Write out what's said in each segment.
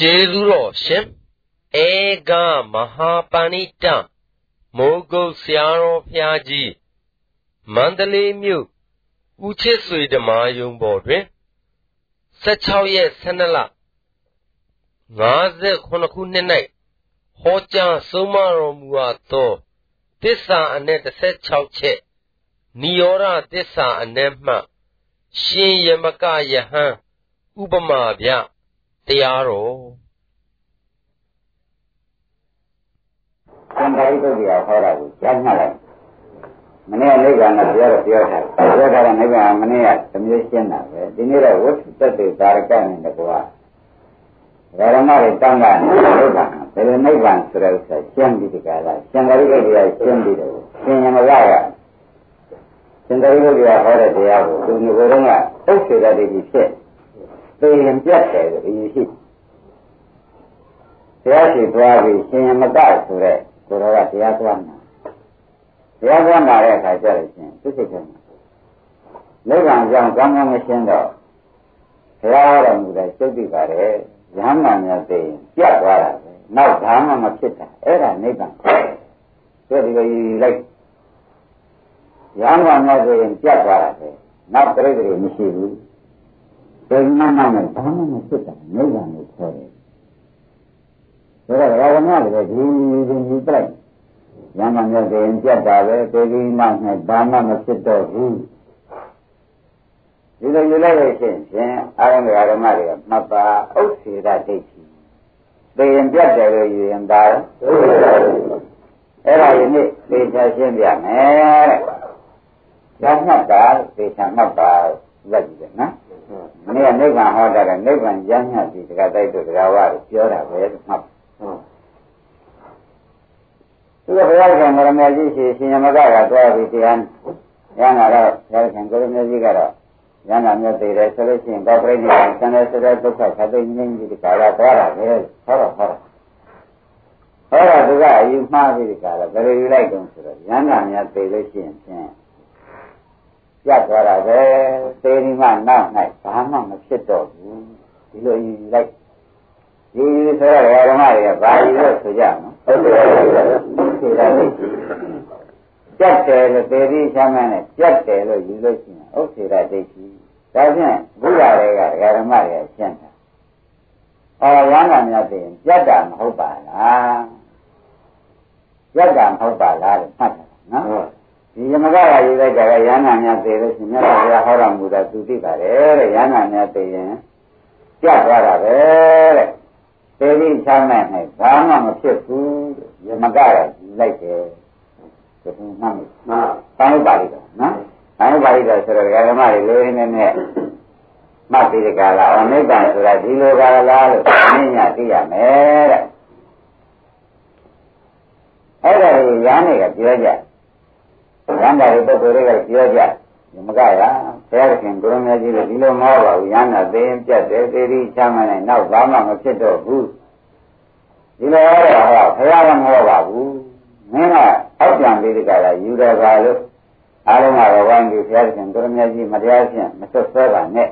ကျေးဇူးတော်ရှင်ဧကမဟာပဏိတမိုးကုတ်ဆရာတော်ဖျားကြီးမန္တလေးမြို့ဦးချစ်ဆွေဓမ္မယုံပေါ်တွင်16ရက်12လ58ခုနှစ်၌ဟောကြားဆုံးမတော်မူအပ်သောတစ္ဆာအ내16ချက်နိရောဓတစ္ဆာအ내မှ ရှင်ယမကယဟန်ဥပမာဗျ တရားတော်သံဃာရိပုတ္တရာဟောတာကိုကြားမှတ်လိုက်မနေ့ကနိဗ္ဗာန်ကပြောတော့ပြောထားတယ်ပြောထားတဲ့နိဗ္ဗာန်မနေ့ကသမျိုးရှင်းတာပဲဒီနေ့တော့ဝိသုတ္တေသာရကနဲ့တကွာဓမ္မတွေတောင်းတာနိဗ္ဗာန်ဘယ်လိုနိဗ္ဗာန်ဆိုတဲ့ဥစ္စာရှင်းပြီးဒီကလာရှင်သာရိပုတ္တရာရှင်းပြီးတယ်ရှင်ယမကကရှင်သာရိပုတ္တရာဟောတဲ့တရားကိုသူငယ်ကဥစ္စေတတိဖြစ် သိရင်ပြတ်တယ်လို့ဒီရှိတရားရှိသွားပြီးရှင်ယမကဆိုတဲ့ကိုယ်တော်ကတရားသွားမှာတရားသွားမှာတဲ့အခါကျတော့ရှင်သူစိတ်ထဲမှာနိဗ္ဗာန်ကြောင့်ကောင်းကောင်းမရှင်းတော့ဘုရားဟောတော်မူတဲ့သုတ်တိပါတယ်ရဟန္တာများသိရင်ပြတ်သွားတာပဲနောက်ဘာမှမဖြစ်တာအဲ့ဒါနိဗ္ဗာန်ဆိုဒီလိုယူလိုက်ရဟန္တာများသိရင်ပြတ်သွားတာပဲနောက်ပြိတ္တိမရှိဘူး ဘယ်မှမနဲ့ဘာမှမဖြစ်တာနိဗ္ဗာန်ကိုခေါ်တယ်ဆိုတော့ဘာဝနာလည်းဒီဒီဒီပြလိုက်ရမမြတ်ရင်ပြတ်တာပဲပေဒီနောက်နဲ့ဘာမှမဖြစ်တော့ဘူးဒီလိုယူလိုက်လို့ရှိရင်အာရုံဓမ္မတွေကမှတ်ပါဥစ္စေရဒိဋ္ဌိသိရင်ပြတ်တယ်လို့ယူရင်ဒါအဲ့ဒါယနေ့သိချရှင်းပြမယ်တဲ့။ရမှတ်တာသိချမှတ်ပါလက်ကြည့်တယ်နော်။ မနေ့ကနိဗ္ဗာန်ဟောတာကနိဗ္ဗာန်ရမ်းညတ်ပြီးတရားတိုက်တို့တရားဝါတွေပြောတာပဲမှတ်သူကဘုရားရှင်ကရမေကြီးရှိရှင်ယမကကသွားပြီးတရားရဟနာတော့ဘုရားရှင်ကရမေကြီးကတော့ရဟနာမြတ်သေးတယ်ဆိုလို့ရှိရင်ကောပရိနိဗ္ဗာန်ဆန္ဒစတဲ့ဒုက္ခခသိငြိမ်းပြီးဒီကာလသွားတာပဲဟောတော့ဟောတော့ဟောတော့သူကအယူမှားပြီးဒီကာလဘယ်လိုယူလိုက်တုံးဆိုတော့ရဟနာမြတ်သေးလို့ရှိရင်ဖြင့် ပြတ်သွားတာပဲသေဒီမှနောက်၌ဘာမှမဖြစ်တော့ဘူးဒီလိုယူလိုက်ဒီဆိုတော့ဓမ္မတွေကဘာယူလို့ဆိုကြနော်ဟုတ်တယ်ဟုတ်တယ်ကြက်တယ်လို့သေပြီးချမ်းမ်းနဲ့ကြက်တယ်လို့ယူလို့ရှိရင်ဥစ္စေရဒိဋ္ဌိဒါဖြင့်ဘုရားတွေကဓမ္မတွေကရှင်းတာအော်ဝမ်းသာများသိရင်ကြက်တာမဟုတ်ပါလားကြက်တာမဟုတ်ပါလားလို့မှတ်တယ်နော် ဒီယမကရာယူလိုက်တာကရဟန္တာများသိလို့ရှိရင်မြတ်စွာဘုရားဟောတော်မူတာသူသိပါတယ်တဲ့ရဟန္တာများသိရင်ကြက်သွားတာပဲတဲ့သေပြီးချမ်းမဲ့၌ဘာမှမဖြစ်ဘူးယမကရလိုက်တယ်ဒီမှန်မှန်တောင်းပါလိမ့်တော့နော်တောင်းပါလိမ့်တော့ဆိုတော့ဓမ္မတွေလေးနေနဲ့မှတ်ပြီးကြလားအနိဗ္ဗာန်ဆိုတာဒီလိုပါလားလို့အင်းညာသိရမယ်တဲ့အဲ့ဒါကိုရဟန်းတွေကပြောကြ ရဟန်းတွေပုဂ္ဂိုလ်တွေကပြောကြဒီမကရဘုရားရှင်ကိုရမကြီးတို့ဒီလိုမဟုတ်ပါဘူးရဟန္တာသိရင်ပြတ်တယ်သေပြီးချမ်းမနဲ့နောက်ဘာမှမဖြစ်တော့ဘူးဒီလိုရတော့ဘုရားကမဟုတ်ပါဘူးမင်းကအောက်ပြန်ပြီးဒီကလာယူတယ်ပါလို့အားလုံးကတော့ဝိုင်းပြီးဘုရားရှင်ကိုရမကြီးမတရားဖြင့်မဆွဆွဲပါနဲ့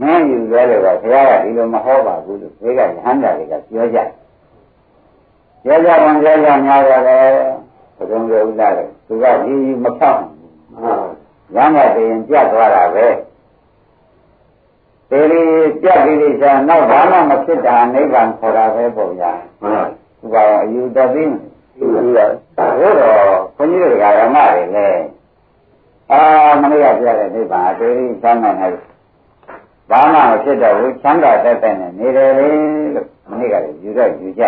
မင်းယူရဲတယ်ကဘုရားကဒီလိုမဟုတ်ပါဘူးလို့ဒီကရဟန္တာတွေကပြောကြပြောကြတယ်ပြောကြများတယ် ဘုံတော်ဥလာတယ်သူကဒီမဖြောက်ဘူးရမ်းတဲ့ရင်ပြတ်သွားတာပဲဒီလိုပြတ်ပြီးဒီစားနောက်ဘာမှမဖြစ်တာနိဗ္ဗာန်ခေါ်တာပဲပုံရဟုတ်သူကအယူတသိဘူးဟုတ်တော့ဘုန်းကြီးတွေကဓမ္မတွေလည်းအာမနေ့ကပြတဲ့နိဗ္ဗာန်အသေးချမ်းသာနေဘာမှမဖြစ်တော့ဘူးချမ်းသာတတ်တဲ့နဲ့နေတယ်လေလို့မနေ့ကလည်းယူတော့ယူကြ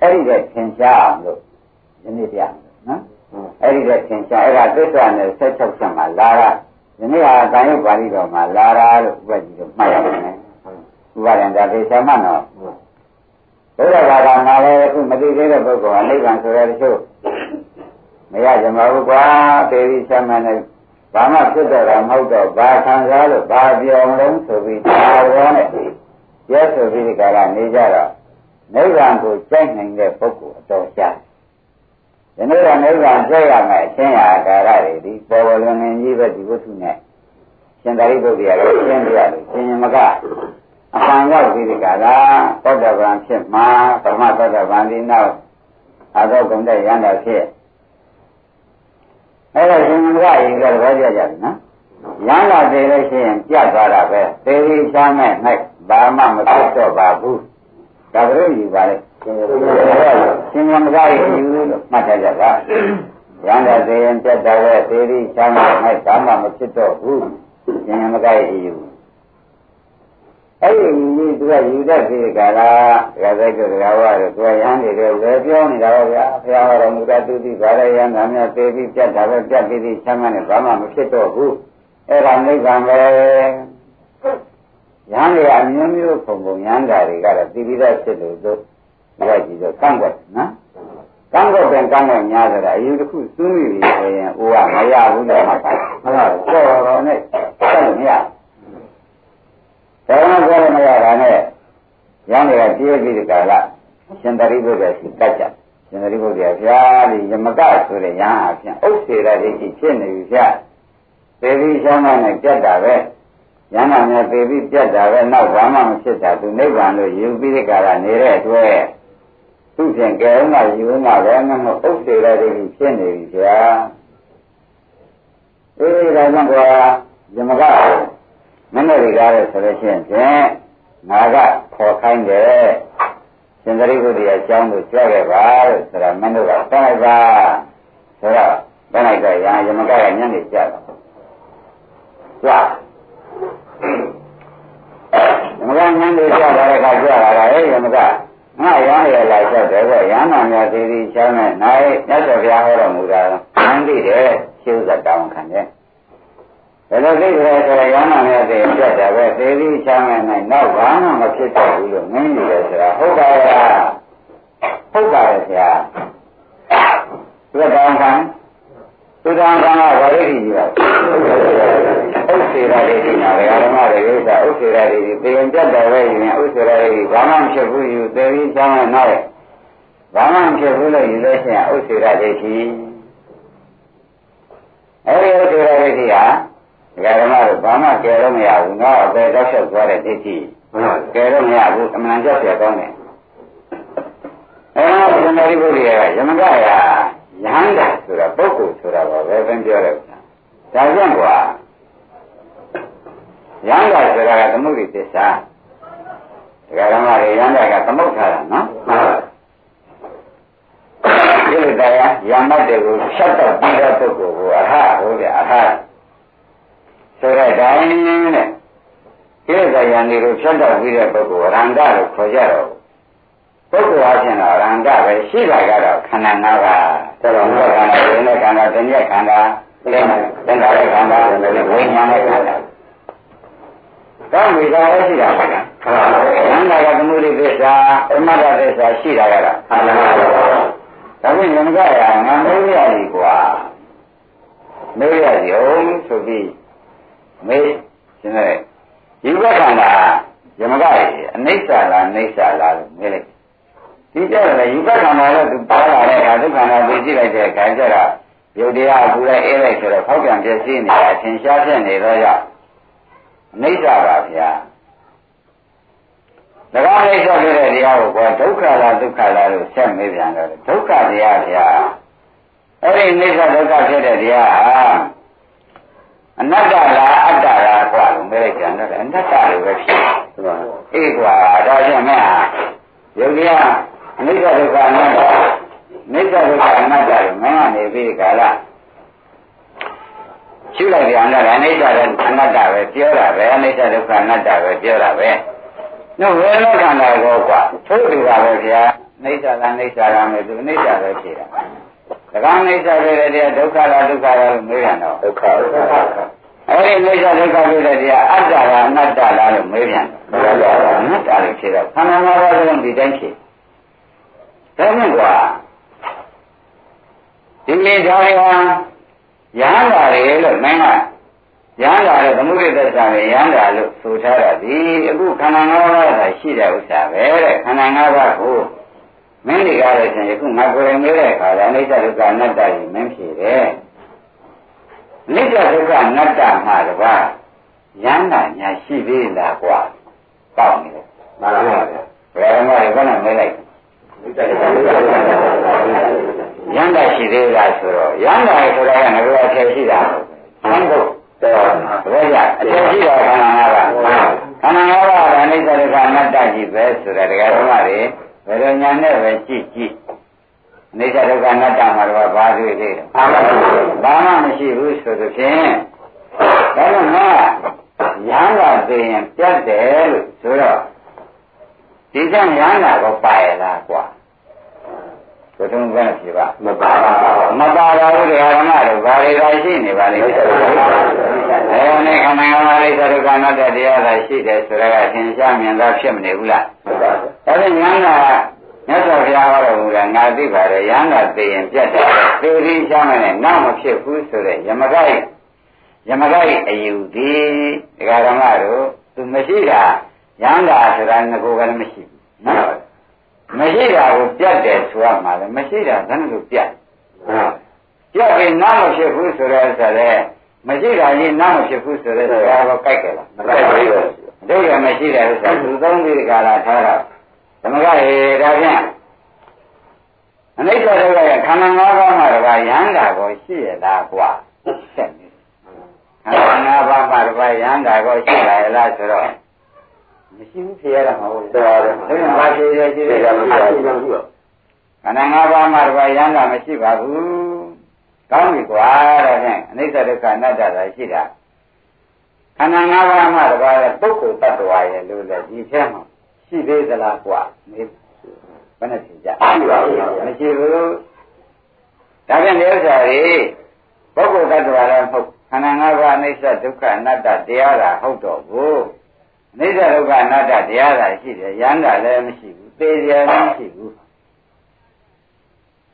အဲ့ဒီတဲ့သင်ရှားအောင်လို့ ဒီနေ့ပြနော်အဲ့ဒီတော့သင်္ချာအဲ့ဒါသစ္စာနဲ့16ချက်မှာလာတာဒီနေ့ဟာတန်ရုပ်ပါဠိတော်မှာလာတာလို့ဥပဒေကိုမှတ်ရမယ်ဥပါဒံဒါသေချာမှတ်တော့ဘုရားဘာသာမှာလည်းအခုမသိသေးတဲ့ပုဂ္ဂိုလ်ကနိဗ္ဗာန်ဆိုတဲ့တချို့မရကြမှာဘူးကွာသေပြီးချမ်းမှန်တဲ့ဘာမှဖြစ်တော့တာမဟုတ်တော့ဘာခံစားလို့ဘာပြောင်းလုံးဆိုပြီးဒါရောနဲ့ရဲဆိုပြီးဒီကရနေကြတော့နိဗ္ဗာန်ကိုကြိုက်နိုင်တဲ့ပုဂ္ဂိုလ်အတော်ရှား ဒီနေ့ကနိဗ္ဗာန်ကျရမယ်အရှင်းရာကာရတွေဒီပေါ်ပေါ်လွန်လွန်ကြီးပဲဒီဝတ္ထုနဲ့ရှင်သာရိပုတ္တရာကရှင်းပြလို့ရှင်မကအအပံရောက်ပြီးဒီကလာသောတပန်ဖြစ်မှာပရမသောတပန်ဒီနောက်အသောကုန်တဲ့ရဟန္တာဖြစ်အဲ့ဒါရှင်မကရေကသဘောကျကြပြီနော်ရဟန္တာသေးလို့ရှိရင်ပြတ်သွားတာပဲသေပြီးချမ်းမဲ့၌ဘာမှမဖြစ်တော့ပါဘူးဒါကြလို့ယူပါလေ ရှင်မကရေယူလို့မှတ်ထားကြပါရဟန္တာသေးရင်ပြတ်တာပဲသေပြီးချမ်းမဲ့၌ဘာမှမဖြစ်တော့ဘူးရှင်မကရေယူအဲ့ဒီမြည်သူကယူတတ်ပြီကလားဒကာသက်တို့ဒကာဝါတို့သူကရဟန်းတွေလည်းလည်းပြောနေတာပါဗျာဘုရားတော်မူတာသူသိပါလေရဟန်းသားများသေပြီးပြတ်တာပဲပြတ်ပြီးချမ်းမနဲ့ဘာမှမဖြစ်တော့ဘူးအဲ့ဒါနိဗ္ဗာန်ပဲရဟန်းတွေအမျိုးမျိုးပုံပုံရဟန်းတာတွေကတော့သိပြီးသားဖြစ်လို့သူ ဒီကကြည့်တော့ကန့်ကွက်နော်ကန့်ကွက်ပြန်ကန့်ကွက်များဆိုတာအယူတစ်ခုသွင်းပြီဆိုရင်အိုးကမရဘူးလို့မှတ်ပါဟုတ်လားကြော်တော်နဲ့ဆက်လို့မရဘူးဒါကပြောလို့မရတာနဲ့ရံတွေကပြေးပြီးဒီကလာရှင်သာရိပုတ္တရာရှိတတ်ကြရှင်သာရိပုတ္တရာဗျာဒီယမကဆိုတဲ့ရဟန်းအဖြစ်ဥစ္စေရဒိဋ္ဌိဖြစ်နေပြီဗျာသေပြီးရှမ်းမနဲ့ပြတ်တာပဲရဟန်းနာများသေပြီးပြတ်တာပဲနောက်ဘာမှမဖြစ်တာသူနိဗ္ဗာန်လို့ယူပြီးဒီကလာနေတဲ့အတွက် သူဖြင့်ကဲဥမယူမှာပဲမဟုတ်ဥစ္စေရဒိဋ္ဌိဖြစ်နေပြီဗျာအေးဒါကြောင့်ကွာယမကမနဲ့တွေကားတယ်ဆိုလို့ရှိရင်ဖြင့်ငါကခေါ်ခိုင်းတယ်ရှင်သရိပုတ္တရာအကြောင်းကိုကြွခဲ့ပါလို့ဆိုတာမင်းတို့ကတောင်းလိုက်ပါဆိုတော့တောင်းလိုက်တော့ရာယမကကညနေကြတော့ကြွယမကညနေကြတော့ကကြွလာတာဟဲ့ယမက ငါရဟရလာချက်တယ်ကရဟန္တာများသေးသေးချမ်းနဲ့နိုင်မြတ်စွာဘုရားဟောတော်မူတာမှန်သိတယ်ရှင်းဥစ္စာတောင်းခံတယ်ဘယ်လိုသိကြလဲဆိုတော့ရဟနာများသိပြတ်တယ်ပဲသေပြီးချမ်းမဲ့နိုင်နောက်ဘာမှမဖြစ်တော့ဘူးလို့မင်းကြီးတယ်ဆိုတာဟုတ်ပါရဲ့ဟုတ်ပါရဲ့ဆရာသူတောင်းခံ သူတောင်းခံကဘာလို့ကြီးပါဥစ္စေရာဒိဋ္ဌိနာပဲဓမ္မတွေဥစ္စာဥစ္စေရာဒိဋ္ဌိသေရင်ပြတ်တယ်ပဲရင်ဥစ္စေရာဒိဋ္ဌိဘာမှမဖြစ်ဘူးယူသေပြီးချမ်းမဲ့နောက်ဘာမှမဖြစ်ဘူးလို့ယူလို့ရှိရင်ဥစ္စေရာဒိဋ္ဌိအဲဒီဥစ္စေရာဒိဋ္ဌိဟာဒကာဓမ္မတို့ဘာမှကယ်တော့မရဘူးနော်အပေတော့လျှောက်သွားတဲ့ဒိဋ္ဌိကယ်တော့မရဘူးအမှန်ကြောက်ရကောင်းတယ်အဲဒါကသမารိပုရိယကယမကရာ ယဟန္တာဆိုတာပုဂ္ဂိုလ်ဆိုတာပါပဲဘယ်ပြောတယ်ဒါကြောင့်ကွာယဟန္တာဆိုတာကသမုဒ္ဒိသစ္စာဒကာဓမ္မတွေယဟန္တာကသမုတ်ထားတာနော်မှန်ပါဒီလိုတရားယမတ်တွေကိုရှက်တော့ပြီးတဲ့ပုဂ္ဂိုလ်ကိုအဟဟုတ်တယ်အဟဆိုတဲ့တိုင်းနဲ့ကိလေသာယံတွေကိုဖြတ်တော့ပြီးတဲ့ပုဂ္ဂိုလ်ရန္တလို့ခေါ်ကြတော့ ပုဂ္ဂိုလ်အချင်းတော့ရန္တပဲရှိတာကတော့ခန္ဓာ၅ပါးတော်တော်မြတ်ခန္ဓာဝိညာဉ်ခန္ဓာတဏှက်ခန္ဓာသင်္သင်္ခါရခန္ဓာဝိညာဉ်နဲ့ခန္ဓာကောင်းပြီဒါလည်းရှိတာပါလားခန္ဓာကသမုဒိသစ္စာအမတ္တသစ္စာရှိတာကတော့ခန္ဓာဒါဖြင့်ဉာဏ်ကရငါမေးရည်ကွာမေးရည်အောင်ဆိုပြီးမေးရှင်တဲ့ဒီဘက်ခန္ဓာယမကရေအနိစ္စလားအနိစ္စလားလို့မေးလိုက် ဒီကြတယ်ယူဘက်ခန္ဓာတော့သူပါလာတဲ့အခါဒုက္ခနာသိကြည့်လိုက်တဲ့အခါကျတော့ယုတ်တရားအခုလည်းအေးလိုက်ဆိုတော့ဖောက်ပြန်ပြည့်စည်နေတာအထင်ရှားဖြစ်နေတော့ကြောင့်အနိစ္စပါဗျာဒါကအိဋ္ဌပြတဲ့တရားကိုကွာဒုက္ခလားဒုက္ခလားလို့ဆက်မေးပြန်တော့ဒုက္ခတရားဗျာအဲ့ဒီအိဋ္ဌဒုက္ခဖြစ်တဲ့တရားဟာအနတ္တလားအတ္တလားကွာလို့မဲကြံတော့အနတ္တလိုပဲဖြစ်တယ်အေးကွာဒါကြောင့်မင်းယုတ်တရား အနိစ္စဒုက္ခအနတ္တနိစ္စဒုက္ခအနတ္တလို့မင်းကနေပြီးကြလားရှုလိုက်ပြန်တော့အနိစ္စတဲ့အနတ္တပဲပြောတာပဲအနိစ္စဒုက္ခအနတ္တပဲပြောတာပဲနော်ဝေဒနာခန္ဓာကိုကွာသို့တူပါပဲဗျာအိဋ္ဌလားအိဋ္ဌလားမယ်သူအိဋ္ဌပဲဖြစ်တာဒကာအိဋ္ဌပဲတဲ့တရားဒုက္ခလားဒုက္ခလားလို့မေးရတော့ဒုက္ခဒုက္ခအဲ့ဒီအိဋ္ဌဒုက္ခဖြစ်တဲ့တရားအတ္တလားအနတ္တလားလို့မေးပြန်တယ်အနတ္တလို့ဖြစ်တော့ခန္ဓာ၅ပါးလုံးဒီတိုင်းဖြစ် ဒါနဲ့ကွာဒီမိသားရရဟန္တာတွေလို့မင်းကရဟန္တာလို့သမုဒိတ္တဆံရဟန္တာလို့ဆိုထားတာဒီအခုခန္ဓာ၅ပါးကရှိတဲ့ဥစ္စာပဲတဲ့ခန္ဓာ၅ပါးကိုမင်းတွေကလည်းရှင်ယခုငါကိုယ်ရင်နေတဲ့အခါကျအိဋ္ဌဒုက္ခအနတ္တကြီးမင်းဖြစ်တယ်အိဋ္ဌဒုက္ခအနတ္တမှာတပါးရဟန္တာညာရှိသေးလားကွာတောက်နေတယ်မှန်ပါဗျာဘယ်မှာလဲဘယ်နဲ့မဲလိုက် ရန်တာရှိသေးလားဆိုတော့ရန်တာဆိုတာကငါတို့အထည်ရှိတာဘယ်လိုတော့ဘယ်ရအထည်ရှိတာခန္ဓာငါးပါးခန္ဓာငါးပါးကအနိစ္စဒုက္ခအနတ္တကြီးပဲဆိုတာတရားဓမ္မတွေဘယ်လိုညာနဲ့ပဲကြည့်ကြည့်အနိစ္စဒုက္ခအနတ္တမှာတော့ဘာတွေ့သေးလဲဘာမှမရှိဘူးဆိုသဖြင့်ဒါကငါရဟန္တာသိရင်ပြတ်တယ်လို့ဆိုတော့ ဒီကြောင့်ရဟန္တာကိုပါရလားကွာဘယ်သူမှမဖြစ်ပါမပါပါမပါပါဘူးတရားဓမ္မတို့ဘာတွေသာရှိနေပါလိမ့်မယ်အဲဒီခန္ဓာငါးပါးလေးသရုပ်ကနတ္တတရားသာရှိတယ်ဆိုတော့အသင်ရှားမြင်သာဖြစ်မနေဘူးလားဒါဖြင့်ဉာဏ်ကမြတ်စွာဘုရားဟောတော်မူတာငါသိပါတယ်ရဟန္တာသိရင်ပြတ်တယ်သေရင်းရှားမယ်နဲ့နောက်မဖြစ်ဘူးဆိုတဲ့ယမဂိုက်ယမဂိုက်အယူဒီတရားဓမ္မတို့သူမရှိတာ ရဟန္တာဆိုတာငကိုယ်ကလည်းမရှိဘူးနော်မရှိတာကိုပြတ်တယ်ဆိုရမှာလေမရှိတာဘယ်လိုပြတ်ပြတ်ပြီးနောက်မဖြစ်ဘူးဆိုတဲ့ဆိုတဲ့မရှိတာကြီးနောက်မဖြစ်ဘူးဆိုတဲ့စကားကိုကြိုက်ကြလားမကြိုက်ပါဘူးဒုက္ခမရှိတဲ့ဥစ္စာသူသုံးပြီးကြလာထားတော့သမဂရေဒါဖြင့်အနိစ္စဒုက္ခရဲ့ခန္ဓာ၅ပါးမှာတပါးရဟန္တာကိုရှိရလားကွာဆက်နေခန္ဓာ၅ပါးမှာတပါးရဟန္တာကိုရှိလာရလားဆိုတော့ မရှိဘူးဖြေရတာမဟုတ်ဘူးတော်တယ်ဒါနဲ့ဘာဖြေရရှိတယ်မရှိပါဘူးခန္ဓာ၅ပါးမှာတပါးရဟန္တာမရှိပါဘူးကောင်းပြီကွာတော့ဖြင့်အနိစ္စဒုက္ခအနတ္တသာရှိတာခန္ဓာ၅ပါးမှာတပါးရဲ့ပုဂ္ဂိုလ်တ attva ရဲ့လို့လေဒီထဲမှာရှိသေးသလားကွာမေးဘယ်နဲ့ဖြေကြရှိပါဘူးမရှိဘူးဒါဖြင့်ဒီဥစ္စာတွေပုဂ္ဂိုလ်တ attva လည်းမဟုတ်ခန္ဓာ၅ပါးအနိစ္စဒုက္ခအနတ္တတရားသာဟုတ်တော့ဘူး အနိစ္စဒုက္ခအနတ္တတရားသာရှိတယ်ရဟန္တာလည်းမရှိဘူးသေစရာလည်းမရှိဘူး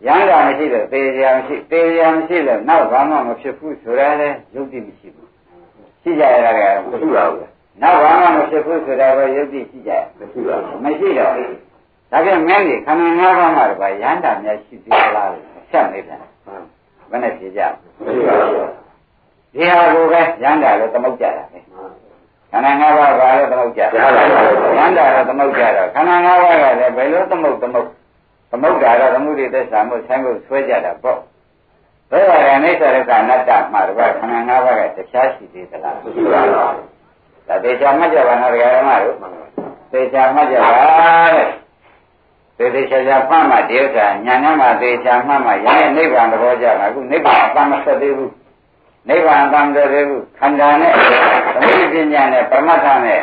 ရဟန္တာမရှိတော့သေစရာမရှိသေစရာမရှိတော့နောက်ဘာမှမဖြစ်ဘူးဆိုရလဲယုတ်တိမရှိဘူးရှိကြရတာကမရှိပါဘူးနောက်ဘာမှမဖြစ်ဘူးဆိုတာပဲယုတ်တိရှိကြရမရှိပါဘူးမရှိတော့ဒါပြန်မင်းကြီးခန္ဓာ၅ပါးမှာတော့ရဟန္တာများရှိသေးလားလို့ဆက်နေတယ်ဘယ်နဲ့ဖြေကြမရှိပါဘူးဒီဟာကိုပဲရဟန္တာလို့သမုတ်ကြတာပဲ ခန္ဓာ၅ပါးဘာလို့သမုတ်ကြရဟန္တာတော့သမုတ်ကြတော့ခန္ဓာ၅ပါးကလည်းဘယ်လိုသမုတ်သမုတ်သမုဒ္ဒါတော့သမှုရိသစ္စာမို့ဆိုင်ဖို့ဆွဲကြတာပေါ့ဘယ်ဟာရအိဋ္ဌရကအနတ္တမှာတော့ခန္ဓာ၅ပါးကတရားရှိသေးသလားမရှိပါဘူးဒါသေချာမှတ်ကြပါနော်ဒကာရမတို့သေချာမှတ်ကြပါတဲ့သေသေချာချာမှတ်မှဒီဥစ္စာညာနဲ့မှသေချာမှတ်မှရရင်နိဗ္ဗာန်သဘောကျမှာအခုနိဗ္ဗာန်အပန်းမဆက်သေးဘူး နိဗ္ဗာန်အပန်းမဆက်သေးဘူးခန္ဓာနဲ့သမှုပညာနဲ့ပရမတ္ထနဲ့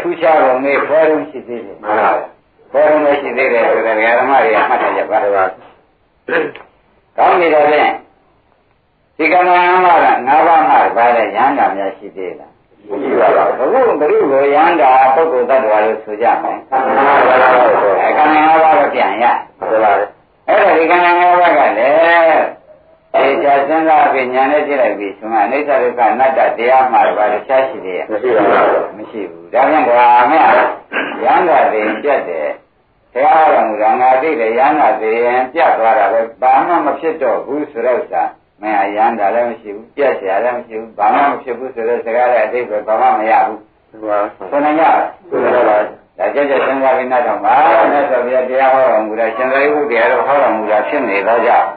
ထူးခြားပုံလေးဖွဲရုံရှိသေးတယ်မှန်ပါဘူးဘောရုံနဲ့ရှိသေးတယ်ဆိုတဲ့ဓမ္မတွေကမှတ်ထားကြပါတော့။ကောင်းပြီတော့ဖြင့်ဒီကံငါးပါးကငါးပါးမှပါတဲ့ရဟန္တာများရှိသေးလား။ရှိပါပါဘူး။ဘုရုဘုရုကိုရဟန္တာပုဂ္ဂိုလ်တ attva လို့ဆိုကြမယ်။အဲကံငါးပါးတော့ပြန်ရ။ဟုတ်ပါဘူး။အဲ့ဒါဒီကံငါးပါးကလည်းေ ချာစဉ်းစားပြီးညာနဲ့ကြည့်လိုက်ပြီးဆိုမှအိဋ္ဌဒုက္ခအနတ္တတရားမှာပါတခြားရှိသေးရဲ့မရှိပါဘူးမရှိဘူးဒါပြန်ကွာမရရဟန္တာသိရင်ပြတ်တယ်တရားတော်မူတာငါသိတယ်ရဟန္တာသိရင်ပြတ်သွားတာပဲဘာမှမဖြစ်တော့ဘူးဆိုတော့စာမင်းရဟန္တာလည်းမရှိဘူးပြတ်เสียလည်းမရှိဘူးဘာမှမဖြစ်ဘူးဆိုတော့စကားရဲ့အတိတ်ပဲဘာမှမရဘူးဟုတ်ပါဘူးဆိုနေကြဆိုနေပါဒါကြကြစဉ်းစားပြီးနောက်တော့ပါမြတ်စွာဘုရားတရားဟောတော်မူတာရှင်သာရိပုတ္တရာတော်ဟောတော်မူတာဖြစ်နေတော့ကြောင့်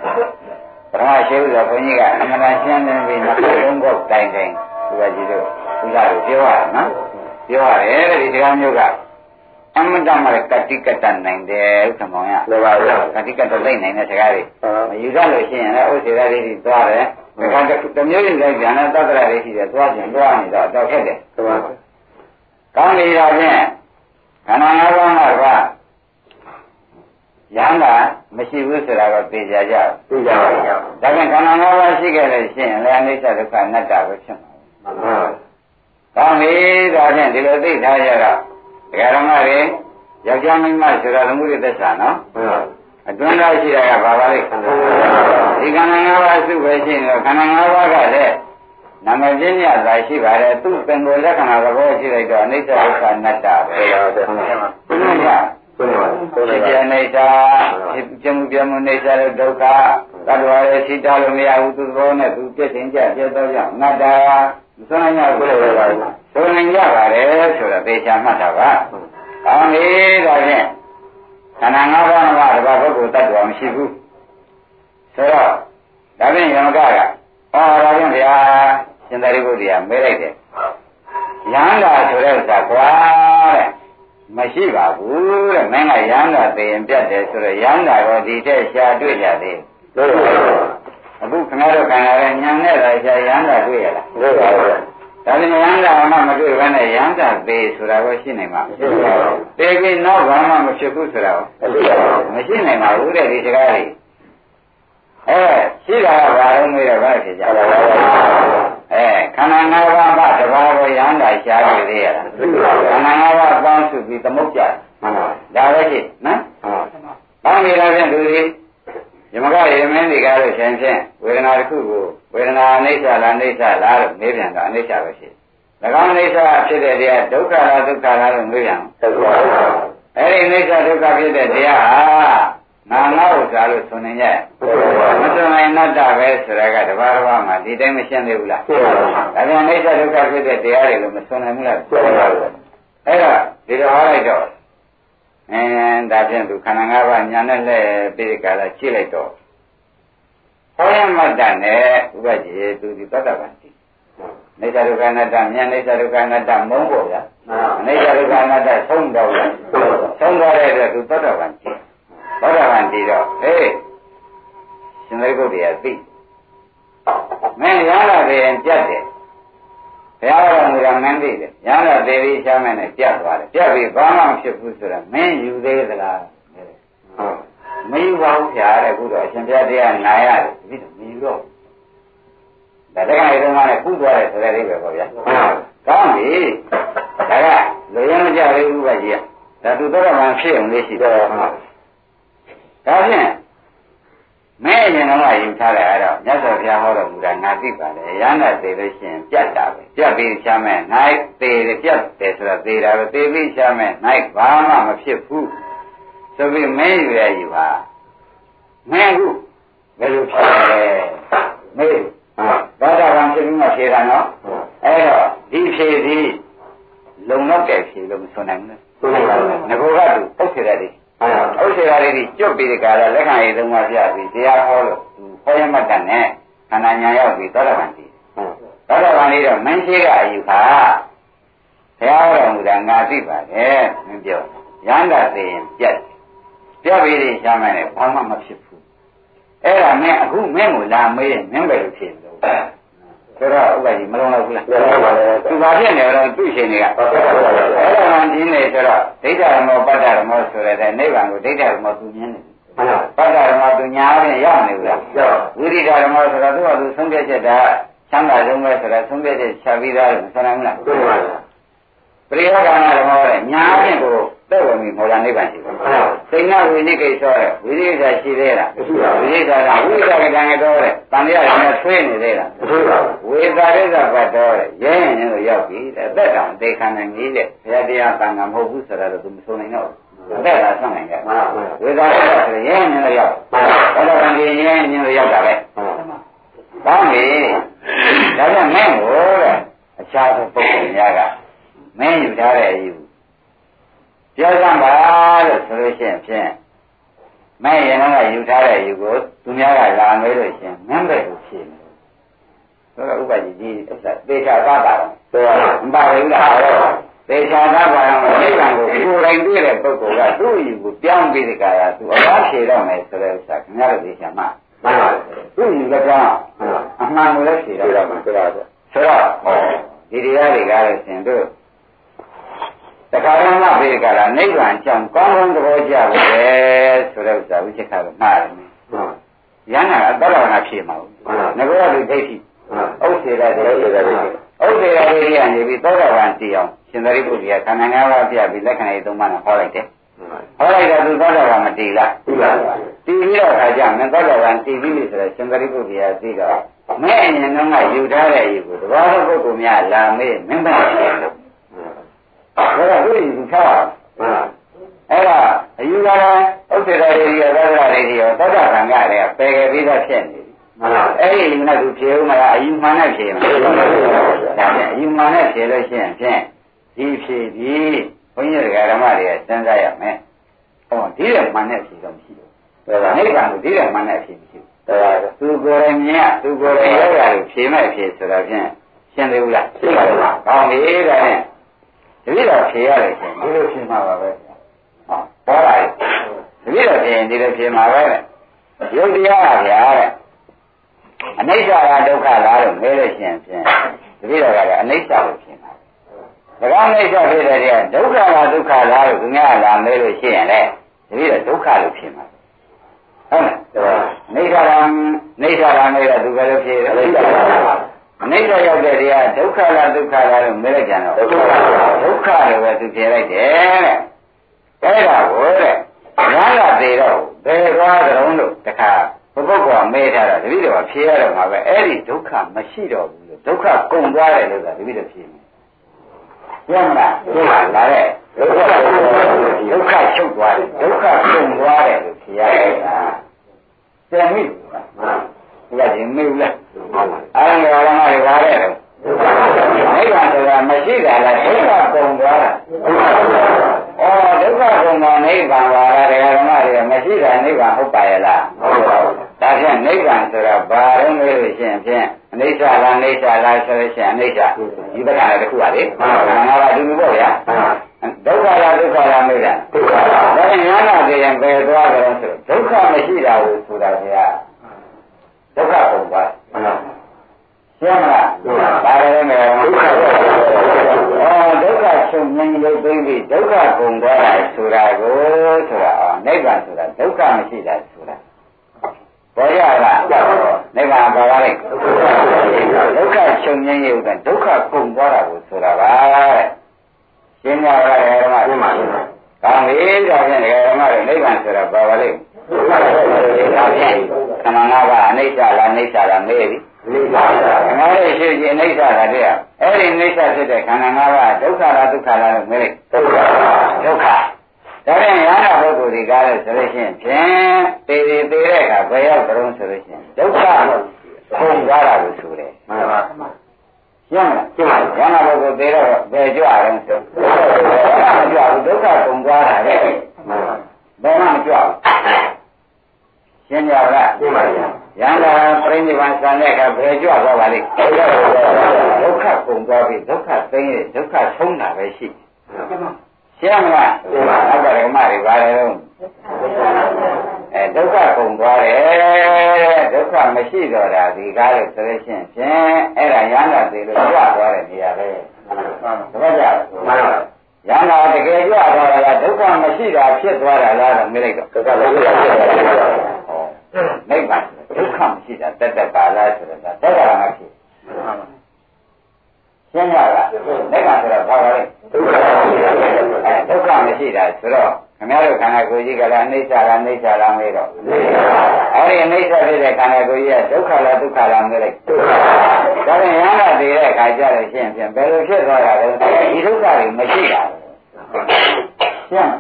ပထမရှိဥစွာဘုန်းကြီးကအမှန်တန်ရှင်းနေပြီနောက်ဆုံးတော့တိုင်တိုင်သူကကြီးတို့ဥစ္စာကိုပြောရနော်ပြောရတယ်ဒီစကားမျိုးကအမှန်တမ်းမှကတိကတနိုင်တယ်ဥက္ကမောင်ရမှန်ပါဗျာကတိကတလိုက်နိုင်တဲ့စကားတွေမယူရလို့ရှိရင်လည်းဥစ္စေရလေးတွေသွားတယ်ဒါကတမျိုးရင်လည်းဉာဏ်နဲ့သတ္တရလေးရှိတယ်သွားပြန်သွားနေတော့တော့ခက်တယ်မှန်ပါကောင်းပြီတော့ဖြင့်ခန္ဓာ၅ပါးမှာက ရဟန္တာမရှိဘူးဆိုတာကသိကြကြသိကြပါဘူးဒါပြန်ခန္ဓာ၅ပါးရှိခဲ့လို့ရှိရင်လည်းအနိစ္စဒုက္ခအနတ္တပဲဖြစ်မှာမှန်ပါကောင်းပြီဒါဖြင့်ဒီလိုသိထားရတော့ဒကာရမတွေယောက်ျားမိန်းမဆိုတာသမှုရသက်သာနော်အတွင်းသားရှိတာကဘာပါလဲဒီခန္ဓာ၅ပါးစုပဲရှိနေတော့ခန္ဓာ၅ပါးကလည်းနာမည်ပြင်းရတာရှိပါတယ်သူ့သင်္ကိုလက္ခဏာသဘောရှိလိုက်တော့အနိစ္စဒုက္ခအနတ္တပဲဟုတ်ပါဘူး ဘုရားဆိုနေပါဘူးဖြစ်ပြနေသာပြမှုပြမှုနေသာဒုက္ခသတ္တဝါရဲ့ရှိတာလို့မရဘူးသူသဘောနဲ့သူပြည့်တင်ကြပြည့်တော့ကြောင့်အနတ္တမစွမ်းနိုင်ဘူးလို့ပြောပါဘူးဆိုနိုင်ကြပါတယ်ဆိုတော့သေချာမှတ်တာပါကောင်းပြီဒါဖြင့်ခန္ဓာ၅ပါးမှာတပါးပုဂ္ဂိုလ်တ attva မရှိဘူးဆိုတော့ဒါဖြင့်ယမကကဟောဒါဖြင့်ဗျာရှင်သာရိပုတ္တရာမဲလိုက်တယ်ရဟန္တာဆိုတဲ့ဥစ္စာကွာတဲ့ မရှိပါဘူးတဲ့မင်းကရဟန္တာသိရင်ပြတ်တယ်ဆိုတော့ရဟန္တာရောဒီထက်ရှားတွေ့ကြသေးလို့အခုခင်ဗျားတို့ခံရတဲ့ညံနဲ့တော့ရှားရဟန္တာတွေ့ရလားတွေ့ပါဘူးဒါပြင်ရဟန္တာမှမတွေ့ဘဲနဲ့ရဟန္တာသေဆိုတာကိုရှိနိုင်မှာမရှိပါဘူးသေပြီးနောက်ဘာမှမဖြစ်ဘူးဆိုတာကိုမရှိနိုင်ပါဘူးတဲ့ဒီစကားလေး အဲရှိတာကဘာလို့မေးတော့ဘာဖြစ်ကြလဲအဲခန္ဓာ၅ပါးမှတဘာဝရဟန္တာရှားရသေးရလားခန္ဓာ၅ပါးပေါင်းစုပြီးသမုတ်ကြဒါပဲရှိနော်ဘာမေးတော့ဖြင့်သူဒီယမကရေမင်းတွေကလို့ရှင်ဖြင့်ဝေဒနာတစ်ခုကိုဝေဒနာအိဋ္ဌလားအိဋ္ဌလားလို့မေးပြန်တော့အိဋ္ဌပဲရှိ၎င်းအိဋ္ဌဖြစ်တဲ့တရားဒုက္ခလားဒုက္ခလားလို့မေးပြန်ဒုက္ခအဲ့ဒီအိဋ္ဌဒုက္ခဖြစ်တဲ့တရားဟာ နာငါဥစ္စာလို့ဆိုနေရဲ့မဆိုနိုင်နတ္တပဲဆိုတာကတဘာတဘာမှဒီတိုင်းမရှင်းသေးဘူးလားဒါပြန်အိဋ္ဌဒုက္ခဖြစ်တဲ့တရားတွေလို့မဆိုနိုင်ဘူးလားအဲ့တော့ဒီတော့ဟောလိုက်တော့အင်းဒါဖြင့်သူခန္ဓာ၅ပါးညာနဲ့လက်ပြီးကြလာကြည့်လိုက်တော့ဟောရမတ္တနဲ့ဥပဒေသူဒီသတ္တဗံတိနေသဒုက္ခအနတ္တမြန်နေသဒုက္ခအနတ္တမုန်းဖို့ဗျာနေသဒုက္ခအနတ္တဆုံးတော့ဗျာဆုံးတော့တဲ့အတွက်သူသတ္တဗံတိ သတ္တဗံတိတော့ဟေးရှင်သေကုတ်တရားသိမင်းရလာတယ်ကြက်တယ်ဘုရားတော်မူတာမင်းသိတယ်ရဟန္တာသေပြီးရှားမယ်နဲ့ပြတ်သွားတယ်ပြတ်ပြီးဘာမှမဖြစ်ဘူးဆိုတာမင်းယူသေးသလားဟုတ်မယူပါဘူးဗျာတဲ့ခုတော့အရှင်ဘုရားတရားနာရတယ်ဒီလိုမယူတော့ဒါတက္ကရာတုန်းကလည်းကုသွားတယ်ဆိုတဲ့အိဗယ်ပေါ့ဗျာကောင်းပြီဒါကလူရင်းမကြသေးဘူးပဲကြီးကဒါသူတော့မှဖြစ်အောင်လေးရှိတော့ ဒါဖြင့်မဲရင်တော့ယူထားတယ်အဲ့တော့မြတ်စွာဘုရားဟောတော်မူတာငါသိပါတယ်ရဟန္တာသေလို့ရှိရင်ပြတ်တာပဲပြတ်ပြီးရှားမဲ့နိုင်သေတယ်ပြတ်တယ်ဆိုတာသေတာပဲသေပြီးရှားမဲ့နိုင်ဘာမှမဖြစ်ဘူးဆိုပြီးမဲယူရယူပါမဲခုဘယ်လိုဖြစ်လဲမေးဘာသာကံဖြစ်ပြီးမှဖြေတာနော်အဲ့တော့ဒီဖြေဒီလုံလောက်တဲ့ဖြေလို့မဆိုနိုင်ဘူးဆိုနိုင်ပါဘူးငါကသူပုတ်ခေတယ် ဥစ္စေရာလေးကျွတ်ပြီးဒီကရလက်ခံရည်သုံးပါးပြပြီးတရားဟောလို့ဟောရမှတ်တဲ့နဲ့ခန္ဓာညာရောက်ပြီးသောတာပန်တည်သောတာပန်လေးတော့မင်းရှိကအယူခါဘုရားတော်မူတာငါသိပါတယ်မင်းပြောရဟန္တာသိရင်ပြတ်ပြတ်ပြီးဒီရှားမယ်နဲ့ဘာမှမဖြစ်ဘူးအဲ့ဒါမင်းအခုမင်းကိုလာမေးရင်မင်းပဲလို့ဖြစ်လို့ ဆိုတော့ဥပဒေမလုံးတော့ဘူးလားလုံးပါလေသူဘာဖြစ်နေတော့သူ့ရှင်တွေကအဲ့ဒါမှဒီနေဆိုတော့ဒိဋ္ဌရမောပတ္တရမောဆိုတဲ့နိဗ္ဗာန်ကိုဒိဋ္ဌရမောသူမြင်နေပတ္တရမောသူညာရင်ရောက်နေဘူးလားရောက်ဝိရိဒရမောဆိုတော့သူကသူဆုံးဖြတ်ချက်တာချမ်းသာဆုံးပဲဆိုတော့ဆုံးဖြတ်ချက်ချပြီးသားလို့ဆိုနိုင်မလားဟုတ်ပါဘူး ပရိယကာဏဓမ္မရဲ့ညာဖြင့်ကိုသက်ဝင်ပြီးမောလာနိဗ္ဗာန်ရှိတယ်။သိဏဝိနိကိစ္စရဲ့ဝိရိယရှိသေးလားမရှိပါဘူး။ဝိရိယကဝိရိယကတန်ရတော့တဲ့တန်ရရနဲ့ဆွေးနေသေးလားမရှိပါဘူး။ဝေသာရိသဘတ်တော်တဲ့ရဲရင်ရင်လို့ရောက်ပြီတဲ့သက်တောင်အသေးခံနိုင်ကြီးတဲ့ဘုရားတရားတန်ခါမဟုတ်ဘူးဆိုတာတော့သူမဆိုနိုင်တော့ဘူး။သက်တာဆွနိုင်ကြ။ဝေသာရိသဆိုရဲရင်ရင်လို့ရောက်။ဘယ်တော့ကံကြီးရဲရင်ရင်လို့ရောက်တာပဲ။ကောင်းပြီ။ဒါကြောင့်မင်းကိုတဲ့အခြားသောပုဂ္ဂိုလ်များက မင်းယူထားတဲ့အယူပြောစမ်းပါလို့ဆိုလို့ရှိရင်ဖြင့်မဲ့ရင်တော့ယူထားတဲ့ယူကိုသူများကလာမေးလို့ရှိရင်မင်းပဲကိုဖြေနေဆိုတော့ဥပဒေဒီဥစ္စာသေချာသတာတော့ဆိုတော့မပါဘူးလားသေချာသပါတော့နိဗ္ဗာန်ကိုကိုယ်တိုင်တွေ့တဲ့ပုဂ္ဂိုလ်ကသူ့ယူကိုပြောင်းပြီးဒီကရာသူအလားဖြေတော့မယ်ဆိုတဲ့ဥစ္စာခင်ဗျားတို့သေချာမှမှန်ပါဘူးသူ့ယူလည်းပြောင်းအမှန်ကိုလည်းဖြေတော့မှာဆိုတော့ဆိုတော့ဒီတရားတွေကလည်းရှင်တို့ တခါတော့မှပြေကြတာနိဗ္ဗာန်ကြောင့်ကောင်းကောင်းသဘောကျပါပဲဆိုတဲ့ဥစ္စာဝိချက်ခါကမှားတယ်။ရဟနာအတ္တရဏဖြစ်မှာဘူး။ငါကလူဒိဋ္ဌိဥစ္စေရတဲ့ဥစ္စေရတဲ့ဥစ္စေရတဲ့ကနေပြီးသောတာပန်တည်အောင်ရှင်သာရိပုတ္တရာခန္ဓာ၅ပါးပြပြီးလက္ခဏာရေးသုံးပါးနဲ့ဟောလိုက်တယ်။ဟောလိုက်တော့သူသောတာပန်မတည်လား။တည်ပါပါ။တည်ပြီးတော့ခါကျမသောတာပန်တည်ပြီးပြီဆိုတော့ရှင်သာရိပုတ္တရာသိတော့မဲ့အရင်ကယူထားတဲ့ယူကိုတဘာသောပုဂ္ဂိုလ်များလာမေးမင်းပါဖြစ်လို့ ဒါကသူ့ယူထားအဲ့ဒါအယူကလည်းဥစ္စေတရေဒီရောသောတာရေဒီရောသောတာကံကလည်းပယ်ခဲ့ပြီးသားဖြစ်နေပြီအဲ့ဒီလူနဲ့သူဖြေဦးမလားအယူမှန်နဲ့ဖြေမှာဒါဖြင့်အယူမှန်နဲ့ဖြေလို့ရှိရင်ဖြင့်ဒီဖြေဒီဘုန်းကြီးဓမ္မတွေကစဉ်းစားရမယ်ဟောဒီတဲ့မှန်နဲ့ဖြေတော့မရှိဘူးဒါကနိဗ္ဗာန်ကိုဒီတဲ့မှန်နဲ့ဖြေမရှိဘူးဒါကသူကိုယ်တိုင်မြင်သူကိုယ်တိုင်ရောက်ရတယ်ဖြေမဲ့ဖြေဆိုတော့ဖြင့်ရှင်းသေးဘူးလားရှင်းပါပါကောင်းပြီဒါနဲ့ တတိတော့ဖြေရတယ်ရှင်ဒီလိုဖြေမှာပါပဲဟောပေါ်လာတတိတော့ဖြေရင်ဒီလိုဖြေမှာပဲယုတ်တရားပါဗျာတဲ့အနိစ္စကဒုက္ခလားလို့မေးလို့ရှိရင်ဖြင့်တတိတော်ကလည်းအနိစ္စလို့ဖြေမှာဒါကအနိစ္စဖြစ်တဲ့တရားဒုက္ခလားဒုက္ခလားလို့သူများလာမေးလို့ရှိရင်လေတတိတော်ဒုက္ခလို့ဖြေမှာဟုတ်လားနိစ္စလားနိစ္စလားမေးတော့သူကလည်းဖြေတယ် အနိစ္စလားအနိစ္စရောက်တဲ့တရားဒုက္ခလားဒုက္ခလားလို့မေးလိုက်ကြတော့ဒုက္ခဒုက္ခလို့ပဲသူဖြေလိုက်တယ်တဲ့အဲ့ဒါကိုတဲ့ညာကသေးတော့ဘယ်သွားကြုံလို့တခါဘုပုဂ္ဂိုလ်ကမေးထားတာတတိတော်ဖြေရတော့မှာပဲအဲ့ဒီဒုက္ခမရှိတော့ဘူးလို့ဒုက္ခကုန်သွားတယ်လို့ဆိုတာတတိတော်ဖြေမယ်ကျမ်းလားကျမ်းလားလာတဲ့ဒုက္ခဒုက္ခချုပ်သွားတယ်ဒုက္ခကုန်သွားတယ်လို့ဖြေရတယ်ကကျန်ပြီ ဒီကရင်မေးဘူးလားအဲ့ဒါကလည်းမရပါတဲ့နိဗ္ဗာန်ဆိုတာမရှိတာလားဒုက္ခကုန်သွားတာဩဒုက္ခကုန်တာနိဗ္ဗာန်ပါလားတရားဓမ္မတွေမရှိတာနိဗ္ဗာန်ဟုတ်ပါရဲ့လားဟုတ်ပါဘူးဒါဖြင့်နိဗ္ဗာန်ဆိုတာဘာလို့လဲလို့ရှိရင်ဖြင့်အနိစ္စလားအိဋ္ဌလားဆိုလို့ရှိရင်အနိစ္စဒီဘက်ကလည်းတစ်ခုပါလေငါကအတူတူပေါ့ဗျာဒုက္ခလားဒုက္ခလားမေးတာဒုက္ခလားဒါဖြင့်ညာနာသေးရင်ဘယ်သွားကြလဲဆိုဒုက္ခမရှိတာကိုဆိုတာဗျာ ဒုက္ခကုန်သွားရှင်းမလားဒါလည်းမယ်ဒုက္ခအော်ဒုက္ခချုပ်ငြိမ်းလို့သိပြီဒုက္ခကုန်သွားတာဆိုတာကိုဆိုတာအော်နိဗ္ဗာန်ဆိုတာဒုက္ခမရှိတာဆိုတာပေါ်ရလားနိဗ္ဗာန်ပါပါလိမ့်ဒုက္ခချုပ်ငြိမ်းရုပ်ကဒုက္ခကုန်သွားတာကိုဆိုတာပါတဲ့ရှင်းကြပါရဲ့ဓမ္မရှင်းပါရှင်းပါကောင်းပြီဒါဖြင့်ဓမ္မတွေနိဗ္ဗာန်ဆိုတာပါပါလိမ့် ဒါဖြင့်ခန္ဓာ၅ပါးအနိစ္စလားအနိစ္စလားမေးပြီအိဋ္ဌာငါရဲ့ရှိခြင်းအိဋ္ဌာကတည်းကအဲ့ဒီအိဋ္ဌာဖြစ်တဲ့ခန္ဓာ၅ပါးဒုက္ခလားဒုက္ခလားလို့မေးလိုက်ဒုက္ခဒုက္ခဒါပြန်ရဟနာပုဂ္ဂိုလ်ဒီကားလို့ဆိုလို့ရှိရင်ဖြင့်သေသေးသေးတဲ့အခါဘယ်ရောက်ကြုံဆိုလို့ရှိရင်ဒုက္ခကုန်သွားတာလို့ဆိုတယ်မှန်ပါပါရှင်းမလားရှင်းပါပြီရဟနာပုဂ္ဂိုလ်သေတော့ဘယ်ကြွအောင်ဆိုမကြွဘူးဒုက္ခကုန်သွားတာလေမှန်ပါဘယ်မှမကြွဘူး ရှင်းကြလားရှင်းပါပြီရဟန္တာပြိဋိဘံဆံတဲ့အခါဘယ်ကြွသွားပါလိမ့်ဒုက္ခကုန်သွားပြီဒုက္ခသိင်းရဲ့ဒုက္ခဆုံးတာပဲရှိရှင်းမလားရှင်းပါဘုရားဓမ္မတွေပါတယ်တော့အဲဒုက္ခကုန်သွားတယ်ဒုက္ခမရှိတော့တာဒီကားလို့ဆိုလို့ရှိရင်ဖြင့်အဲ့ဒါရဟန္တာသေးလို့ကြွသွားတဲ့နေရာပဲတပတ်ကြမှန်ပါရဟန္တာတကယ်ကြွသွားတာကဒုက္ခမရှိတာဖြစ်သွားတာလားလို့မေးလိုက်တော့ဒုက္ခမရှိတာဖြစ်သွားတာ နိဗ္ဗာန်ဒုက္ခမရှိတာတက်တက်ပါလားဆိုတော့တက်တက်ပါလားဖြစ်ရှင်းရလားနိဗ္ဗာန်ဆိုတော့ဘာပါလဲဒုက္ခမရှိတာအဲဒုက္ခမရှိတာဆိုတော့ခင်ဗျားတို့ခန္ဓာကိုယ်ကြီးကလည်းအိဋ္ဌာလားအိဋ္ဌာလားမေးတော့အဲဒီအိဋ္ဌာဖြစ်တဲ့ခန္ဓာကိုယ်ကြီးကဒုက္ခလားဒုက္ခလားမေးလိုက်ဒုက္ခဒါပြန်ရဟန္တာတည်တဲ့အခါကျတော့ရှင်းဖြင့်ဘယ်လိုဖြစ်သွားတာလဲဒီဒုက္ခတွေမရှိတာရှင်း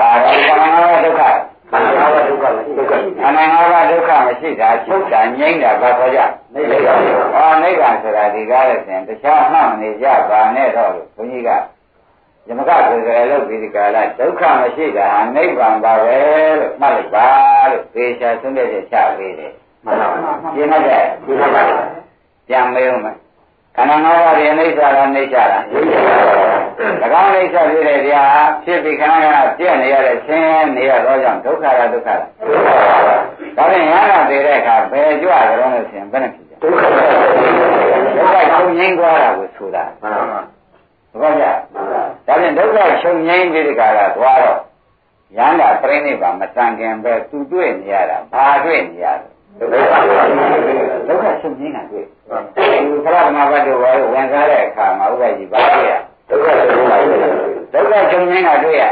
ပါဒါကခန္ဓာဒုက္ခ ခန္ဓာငါးပါးဒုက္ခမရှိဒုက္ခခန္ဓာငါးပါးဒုက္ခမရှိတာချုပ်တာငြိမ့်တာဘာခေါ်ကြနိဗ္ဗာန်ဟောနိဗ္ဗာန်ဆိုတာဒီကားလို့ဆိုရင်တခြားမှမနေကြပါနဲ့တော့လို့ဘုန်းကြီးကယမကဆိုကြရလို့ဒီဒီကာလဒုက္ခမရှိတာနိဗ္ဗာန်ပါပဲလို့မှတ်လိုက်ပါလို့သေချာဆုံးတဲ့ချက်ချပေးတယ်မှန်ပါပါရှင်းလိုက်ရှင်းလိုက်ပါပြန်မေးဦးမယ်ခန္ဓာငါးပါးဒီအိဋ္ဌာလားအိဋ္ဌာလားအိဋ္ဌာ၎ င်းအိဋ္ဌာဖြစ်တဲ့တရားဖြစ်ပြီးခန္ဓာကပြည့်နေရတဲ့ခြင်းနေရတော့ကြောင့်ဒုက္ခလားဒုက္ခလားဒုက္ခပါပါဒါဖြင့်ရဟနာတည်တဲ့အခါဘယ်ကြွကြတော့လို့ဆိုရင်ဘယ်နဲ့ဖြစ်ကြဒုက္ခဒုက္ခချုပ်ငြိမ်းသွားတာကိုဆိုတာမှန်ပါဘာကြဒါဖြင့်ဒုက္ခချုပ်ငြိမ်းပြီးဒီကရာသွားတော့ရဟန္တာပြိဋိဘာမတန်ခင်ပဲသူတွေ့နေရတာဘာတွေ့နေရလဲဒုက္ခဒုက္ခချုပ်ငြိမ်းတာတွေ့ဒီခရမဘတ်တို့ဝင်စားတဲ့အခါမှာဥပ္ပကြီးဘာတွေ့ရ ဒုက္ခချုပ်ငြိမ်းတာဒုက္ခချုပ်ငြိမ်းတာတွေ့ရ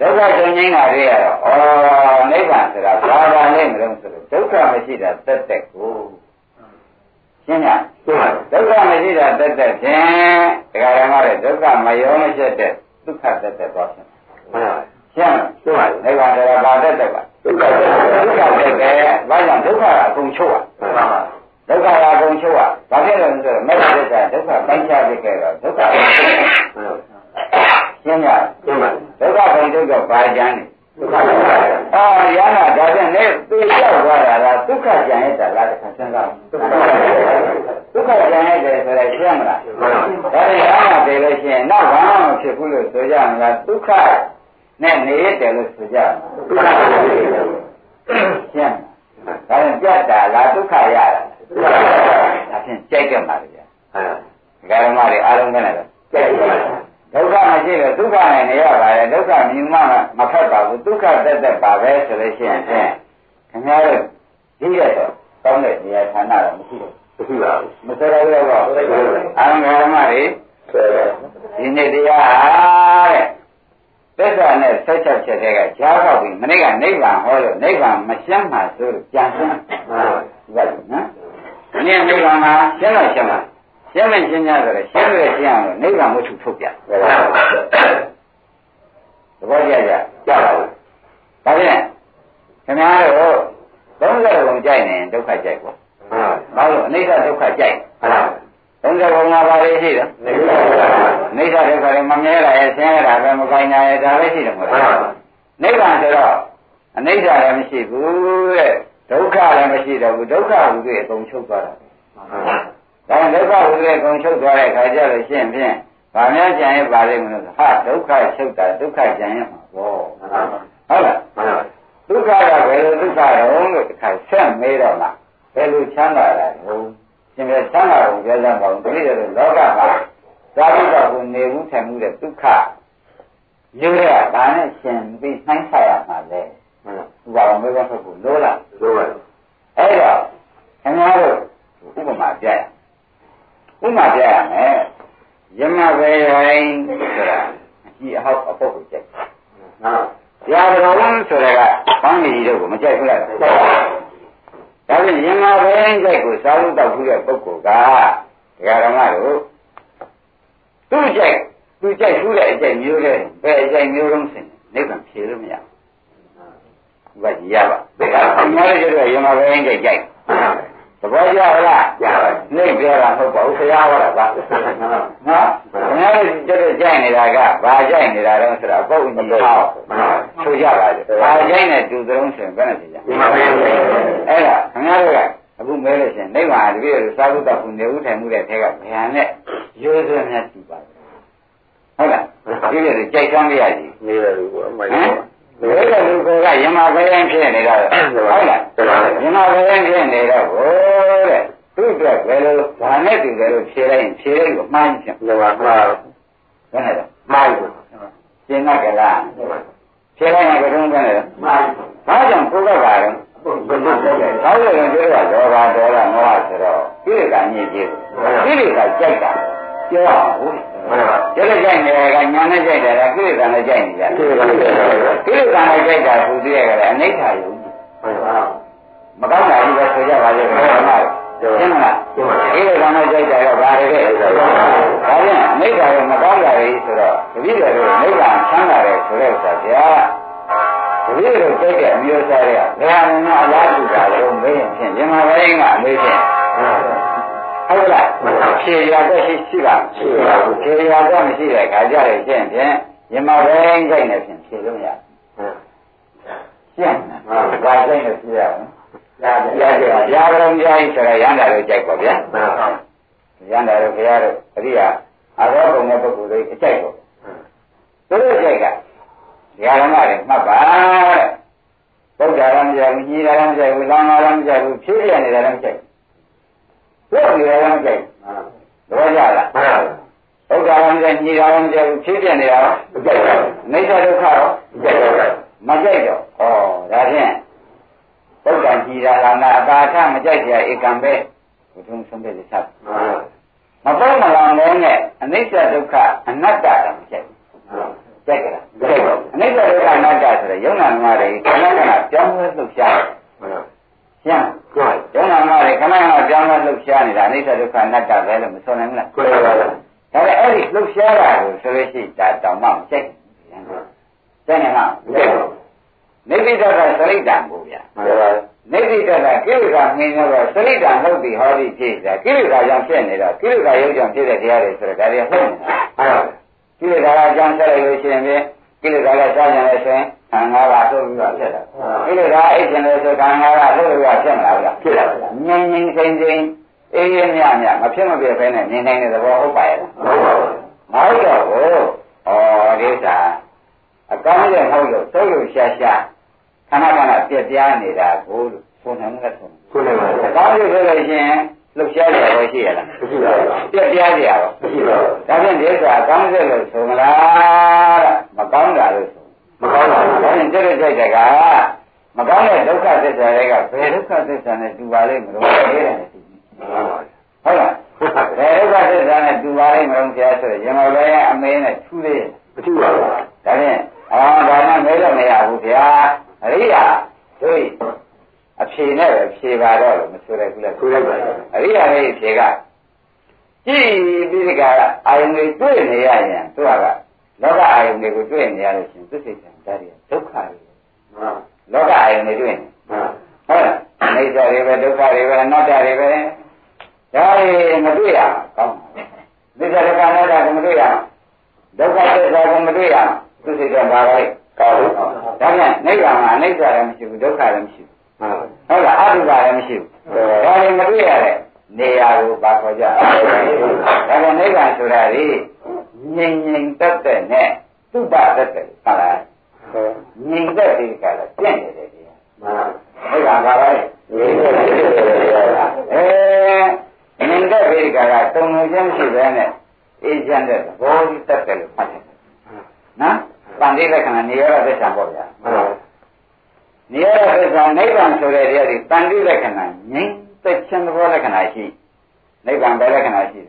ဒုက္ခချုပ်ငြိမ်းတာတွေ့ရတော့ဩနိဗ္ဗာန်ဆိုတာဘာပါလဲမလို့ဆိုတော့ဒုက္ခမရှိတာတက်တက်ကိုရှင်းရဒုက္ခမရှိတာတက်တက်ဖြင့်ဒကာရမတဲ့ဒုက္ခမယောမချက်တဲ့ဒုက္ခတက်တက်သွားဖြစ်မှန်ပါရှင်းရှင်းပါနိဗ္ဗာန်ဆိုတာဘာတက်တက်ပါဒဒုက္ခဒုက္ခတက်တယ်ဘာကြောင့်ဒုက္ခကအကုန်ချုပ်อ่ะ ဒုက္ခကအကုန်ချုပ်อ่ะဘာဖြစ်လို့လဲဆိုတော့မဲ့တဲ့ကဒုက္ခပိုင်းခြားဖြစ်ခဲ့တော့ဒုက္ခရှင်းရရှင်းပါဒုက္ခကုန်ချုပ်တော့ဘာကြမ်းလဲအာရဟနာဒါဖြင့်လည်းသိကြောက်သွားတာလားဒုက္ခကြံရတာလားတခါစဉ်းစားဒုက္ခကြံရတယ်ဆိုရဲရှင်းမလားဒါနဲ့ရဟနာပြေလို့ရှိရင်နောက်ဘာမှမဖြစ်ဘူးလို့ဆိုကြမလားဒုက္ခနဲ့နေရတယ်လို့ဆိုကြမှာရှင်းဒါနဲ့ပြတ်တာလားဒုက္ခရတာ ဒါဖြင့်ကြိုက်ကြမှာလေဗျာဒကာဓမ္မတွေအားလုံးကလည်းကြိုက်ကြမှာဒုက္ခမရှိတော့ဒုက္ခနဲ့နေရပါတယ်ဒုက္ခမြင်မှမဖက်ပါဘူးဒုက္ခတက်တက်ပါပဲဆိုလို့ရှိရင်ဖြင့်ခင်ဗျားတို့ဒီရတော့တောင်းတဲ့နေရာဌာနတော့မရှိဘူးမရှိပါဘူးမစရဘူးတော့အာငါမတွေဒီနေ့တရားတဲ့သစ္စာနဲ့ဆက်ချက်ချက်တွေကကြားတော့ပြီမနေ့ကနိဗ္ဗာန်ဟောလို့နိဗ္ဗာန်မရှင်းမှဆိုလို့ကြံစမ်းဟုတ်ကဲ့နော် ဒီနေ့နိဗ္ဗာန်မှာရှင်းတော့ရှင်းပါရှင်းမယ်ရှင်းကြဆိုတော့ရှင်းလို့ရှင်းအောင်လို့နိဗ္ဗာန်ဝတ္ထုထုတ်ပြသဘောကျကြကြပါဘူးဒါဖြင့်ခင်ဗျားတို့သုံးရလုံးကြိုက်နေဒုက္ခကြိုက်ပေါ့ဘာလို့အနိစ္စဒုက္ခကြိုက်သုံးရလုံးကဘာလေးရှိတယ်အနိစ္စဒုက္ခလည်းမမြဲတာရဲ့ဆင်းရဲတာပဲမကိုင်းတာရဲ့ဒါပဲရှိတယ်မဟုတ်လားနိဗ္ဗာန်ဆိုတော့အနိစ္စလည်းမရှိဘူးတဲ့ ဒုက္ခလည်းမရှိတော့ဘူးဒုက္ခဟူ၍အကုန်ချုပ်သွားတာဒါဒုက္ခဟူ၍အကုန်ချုပ်သွားတဲ့အခါကျတော့ရှင်းဖြင့်ဗာများကြံရပါလိမ့်မလို့ဟာဒုက္ခချုပ်တာဒုက္ခကြံရမှာပေါ့ဟုတ်လားဒုက္ခကဘယ်လိုဒုက္ခတော့လို့တစ်ခါဆက်မေးတော့လားဘယ်လိုချမ်းသာတာလဲရှင်ပြချမ်းသာကိုပြောကြပါဦးဒီလိုလောကမှာသာဝိကကိုနေဘူးထိုင်မှုတဲ့ဒုက္ခရုပ်ရတာနဲ့ရှင်ပြီးနှိုင်းဆရမှာလေ ဟုတ်ပါဘူးမေးခွန်းထုတ်ဖို့လိုလားလိုပါအဲ့တော့ခင်ဗျားတို့ဥပမာပြရဥပမာပြရမယ်ယမဘေရိုင်းဆိုတာအကြည့်အဟောက်အပုတ်ကိုကြိုက်နော်တရားတော်ဆိုတဲ့ကဘောင်းကြီးတို့ကိုမကြိုက်ဘူးလားဒါဖြင့်ယမဘေရိုင်းကြိုက်ကိုသာဝတ္တောက်ခုတဲ့ပုဂ္ဂိုလ်ကတရားတော်မတို့သူ့ကြိုက်သူကြိုက်ဘူးတဲ့အကြိုက်မျိုးတဲ့ဘယ်အကြိုက်မျိုးလုံးစင်နိဗ္ဗာန်ဖြေလို့မရဘူး ဘာကြီးရပါဒါကအများကြီးတို့ယမဘေရိုင်းကြိုက်ကြိုက်သဘောကျလားကျပါနေပြောတာမဟုတ်ပါဘူးဆရာဟောတာပါနော်ခင်ဗျားတို့ကျတော့ကြိုက်နေတာကဘာကြိုက်နေတာတော့ဆိုတာပုတ်ကြီးဟောဆိုကြပါလေဘာကြိုက်နေတူသလုံးဆိုရင်ဘယ်နဲ့ဖြစ်ကြအဲ့ဒါခင်ဗျားတို့ကအခုမဲလို့ရှင်နိဗ္ဗာန်တပည့်တို့သာဝတ္တခုနေဦးထိုင်မှုတဲ့ထဲကဗျာနဲ့ရိုးစွန်းများကြည့်ပါဟုတ်လားဒီလိုကြိုက်ဆန်းလေးရည်နေတယ်လို့အမှန်ပါ ဘယ်လိုလူကယမဘယံဖြစ်နေတာဟုတ်လားယမဘယံဖြစ်နေတော့ဘိုးတဲ့သူ့အတွက်ဘယ်လိုဘာနဲ့တူတယ်လို့ဖြေလိုက်ရင်ဖြေလိုက်ကိုမှားရင်လောကမှားဘယ်နဲ့လဲမှားဘူးရှင်းကလားဖြေလိုက်ရင်ဘယ်တော့မှလဲမှားဘာကြောင့်ဘုရားကလည်းဘာလို့လဲပြောတာဒေါသဒေါသမောဟဆိုတော့ကိလေသာညစ်ကြေးကိလေသာကြိုက်တာ ပြောအောင်ဟုတ်ကျက်ကြိုက်နေတာကညာနဲ့ကြိုက်တာကကိလေသာနဲ့ကြိုက်နေကြကိလေသာနဲ့ကြိုက်တာကိလေသာနဲ့ကြိုက်တာသူတည်းကလည်းအနိဋ္ဌာယုံမကောင်းတာကြီးပဲဆိုကြပါလေဘုရားကရှင်းမလားကိလေသာနဲ့ကြိုက်တာကဘာတွေလဲဒါပြန်အနိဋ္ဌာယုံမကောင်းတာကြီးဆိုတော့တပည့်တော်တို့နိဗ္ဗာန်ချမ်းသာတယ်ဆိုတဲ့ဥစ္စာဗျာတပည့်တော်ကြိုက်တဲ့အမျိုးသားတွေကဘယ်ဟာမှအလားတူတာလို့မေးရင်ဖြင့်ဒီမှာဘယ်ကအမေးဖြင့်ဟုတ်လား ဖြေရတော့ရှိရှိပါရှိပါဘူးဖြေရတော့မရှိတဲ့ခါကြရခြင်းဖြင့်ယမဘိုင်းကြိုက်နေဖြင့်ဖြေလို့ရရှင်းလားဘာကြိုက်နေဖြေရအောင်ရကြရကြရတော်ကြိုက်ဆိုတော့ရန်တာတို့ကြိုက်ပါဗျာရန်တာတို့ဘုရားတို့အရိယာအရောဘုံတဲ့ပုဂ္ဂိုလ်တွေအကြိုက်ပေါ့သူတို့ကြိုက်ကဓမ္မတွေမှတ်ပါတဲ့ဗုဒ္ဓရမ်းကြဘူးကြီးရမ်းကြဘူးလောင်ရမ်းကြဘူးဖြည့်ရနေတာလည်းမကြိုက်ဘူး ဘုရားရမ်းကြိုက်တော့ကြလားမှန်ပါဘုရားရမ်းကြညီတော်ရမ်းကြဘူးဖြည့်ပြနေတာမကြိုက်ဘူးအိဋ္ဌဒုက္ခတော့မကြိုက်တော့မကြိုက်တော့ဩဒါဖြင့်ဗုဒ္ဓကြည်တာလာနာအပါထမကြိုက်ကြဧကံပဲဘုထုံဆုံးတဲ့ချက်မပေါ်မလာလုံးနဲ့အနိစ္စဒုက္ခအနတ္တတာမကြိုက်ကြိုက်ကြလားကြိုက်ပါအနိစ္စဒုက္ခအနတ္တဆိုတဲ့ယုံနာငါးတွေခဏခဏပြောင်းလဲလှုပ်ရှား ရှင်းကြိုက်ယုံနာငါးတွေခဏခဏပြောင်းလဲလှုပ်ရှားနေတာအနိစ္စဒုက္ခအနတ္တပဲလို့မဆိုနိုင်ဘူးလားကြိုက်ပါဘူးဒါပေမဲ့အဲ့ဒီလှုပ်ရှားတာကိုဆိုလို့ရှိရင်ဒါတောင်မှမကြိုက်ဘူးကြိုက်နေမှာမကြိုက်ဘူးနနေတိတ္တသရိတ္တံကိုဗျာမှန်ပါဗျာနေတိတ္တကိလေသာမင်းတော့သရိတ္တဟုတ်ပြီဟောဒီဖြစ်တာကိလေသာကြောင့်ဖြစ်နေတော့ကိလေသာရုပ်ကြောင့်ဖြစ်တဲ့တရားတွေဆိုတော့ဒါတွေဟုတ်နေတာမှန်ပါဗျာကိလေသာကအကြောင်းဆက်လိုက်လို့ရှိရင်ဖြင့်ကိလေသာကစားကြတယ်ဆိုရင် ခံငါးပါးထုတ်ပြီးတော့ဖြစ်တာကိလေသာအိတ်ကျင်လို့ဆိုခံငါးပါးထုတ်ပြီးတော့ဖြစ်မလားဗျာဖြစ်တာဗျာငြင်းငြင်းစိမ့်စိမ့်အေးအေးမြမြမဖြစ်မပြဖဲနဲ့မြင်နိုင်တဲ့သဘောဟုတ်ပါရဲ့လားမှန်ပါဗျာမဟုတ်တော့ဘူးဩဒီဥစ္စာအကောင်းရဲ့ဟုတ်လို့သုတ်လို့ရှာရှာခဏခဏပြက်ပြားနေတာကိုလို့ဆိုနိုင်မှာဆိုခုနကဗျာအကောင်းရဲ့ဆိုလို့ရှိရင်လှုပ်ရှားကြရောရှိရလားမရှိပါဘူးပြက်ပြားကြရောမရှိပါဘူးဒါဖြင့်ဒီဥစ္စာအကောင်းရဲ့လို့ဆိုမလားတဲ့မကောင်းတာလို့ဆို မကောင်းပါဘူးဒါဖြင့်တဲ့တဲ့ကြိုက်တဲ့ကမကောင်းတဲ့ဒုက္ခသစ္စာတွေကဘယ်ဒုက္ခသစ္စာနဲ့တူပါလိမ့်မလို့လေတဲ့မှန်ပါဗျာဟုတ်လားဘယ်ဒုက္ခသစ္စာနဲ့တူပါလိမ့်မလို့ဆရာဆိုရင်မပဲအမေနဲ့ထူးသေးတယ်မရှိပါဘူးဒါဖြင့်အာဒါမှမဲလို့မရဘူးဗျာအရိယာတို့အဖြေနဲ့ပဲဖြေပါတော့လို့မဆိုရဘူးလေခုလိုက်ပါဗျာအရိယာရဲ့ဖြေကကြည့်ပြီးဒီကအာယုန်တွေတွေ့နေရရင်သူက လောကအာယုန်တွေကိုတွေ့နေရလို့ရှိရင်သူစိတ်ဆန္ဒတွေဒုက္ခတွေမှန်လောကအာယုန်တွေတွေ့နေမှန်ဟုတ်လားအိဋ္ဌတွေပဲဒုက္ခတွေပဲအနတ္တတွေပဲဒါတွေမတွေ့ရအောင်ကောင်းပါလေဒုက္ခဒုက္ခအနတ္တကိုမတွေ့ရအောင်ဒုက္ခသစ္စာကိုမတွေ့ရအောင်သူစိတ်ကဘာလဲကောင်းလို့ဒါပြန်နိဗ္ဗာန်မှာအနိစ္စလည်းမရှိဘူးဒုက္ခလည်းမရှိဘူးမှန်ဟုတ်လားအတုပါလည်းမရှိဘူးဒါတွေမတွေ့ရတဲ့နေရာကိုပါခေါ်ကြဒါပြန်နိဗ္ဗာန်ဆိုတာဒီ ငြိမ်ငြိမ်သက်သက်နဲ့သုပသက်သက်ဟုတ်လားငြိမ်သက်ဒီကလည်းပြင့်နေတယ်ဒီမှန်နိဗ္ဗာန်ပါပဲဒီလိုဖြစ်ပါဗျာအဲမြင်တဲ့ဘေကကတုံလုံးချင်းရှိပဲနဲ့အေးချမ်းတဲ့သဘောကြီးတက်တယ်လို့မှတ်တယ်နော်ပန္တိလက္ခဏာနေရတဲ့သစ္စာပေါ့ဗျာမှန်ပါနေရတဲ့သစ္စာနိဗ္ဗာန်ဆိုတဲ့တရားဒီပန္တိလက္ခဏာငြိမ့်သက်ခြင်းသဘောလက္ခဏာရှိနိဗ္ဗာန်ဘယ်လက္ခဏာရှိ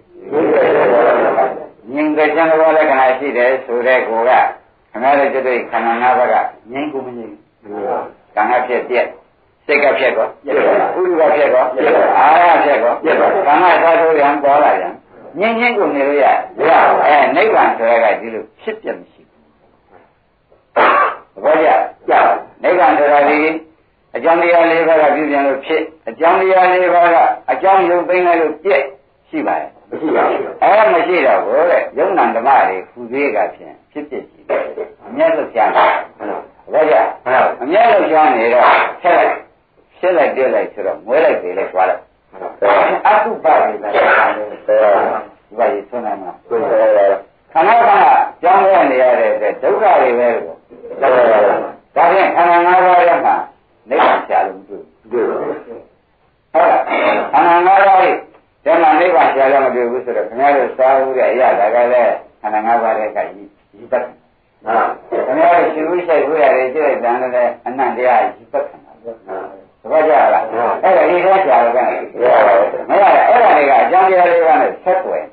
ငြိမ့်သက်ခြင်းသဘောလက္ခဏာရှိတယ်ဆိုတဲ့ကိုကခဏလေးကျွတ်ခန္ဓာ၅ပါးကငြိမ့်ကိုမငြိမ့်ကံကဖြစ်ပြက်စိတ်ကဖြစ်ကောဥရုကဖြစ်ကောအာရဖြစ်ကောကံကသာဆိုရံပေါ်လာရံငြိမ့်ငြိမ့်ကိုနေလို့ရရအဲနိဗ္ဗာန်ဆိုရကဒီလိုဖြစ်ပြမရှိဘူးသဘောကျကျနိဗ္ဗာန်ဆိုတာဒီအကြောင်းတရား၄ပါးကပြုပြန်လို့ဖြစ်အကြောင်းတရား၄ပါးကအကြောင်းရုပ်သိမ်းလိုက်လို့ပြက်ရှိပါတယ် မရှိပါဘူးအဲမရှိတော့ဘူးတဲ့ယုံနာဓမ္မတွေဖူသေးကဖြင့်ဖြစ်ဖြစ်ရှိတယ်အမျက်လို့ရှားတယ်ဘောကြအမျက်လို့ရှားနေတော့ဆက်လိုက်ဖြစ်လိုက်ပြက်လိုက်ဆိုတော့မွေးလိုက်သေးလိုက်သွားလိုက်အတုပတွေလည်းရှားတယ်ဒီပါရေးဆွနိုင်မှာခဏခဏကြောင်းရနေရတဲ့အတွက်ဒုက္ခတွေပဲကိုဒါဖြင့်ခန္ဓာ၅ပါးရဲ့မှာနိဗ္ဗာန်ရှားလို့မတွေ့ဘူးဒီလိုဟုတ်လားခန္ဓာ၅ပါးရဲ့ ဓမ္မနိဗ္ဗာန်ရှားလို့မတွေ့ဘူးဆိုတော့ခင်ဗျားတို့စားဦးတဲ့အရာဒါကလည်းခန္ဓာ၅ပါးရဲ့ကကြီးကြီးပတ်မှန်ခင်ဗျားတို့ရှင်ဝိဆိုင်ဝိရတယ်ကြည့်လိုက်တယ်လည်းအနန္တရားကြီးပတ်ခံတာသဘောကျလားအဲ့ဒါဒီတော့ရှားလို့ကမရအဲ့ဒါတွေကအကြောင်းတရားလေးပါနဲ့ဆက်ွယ်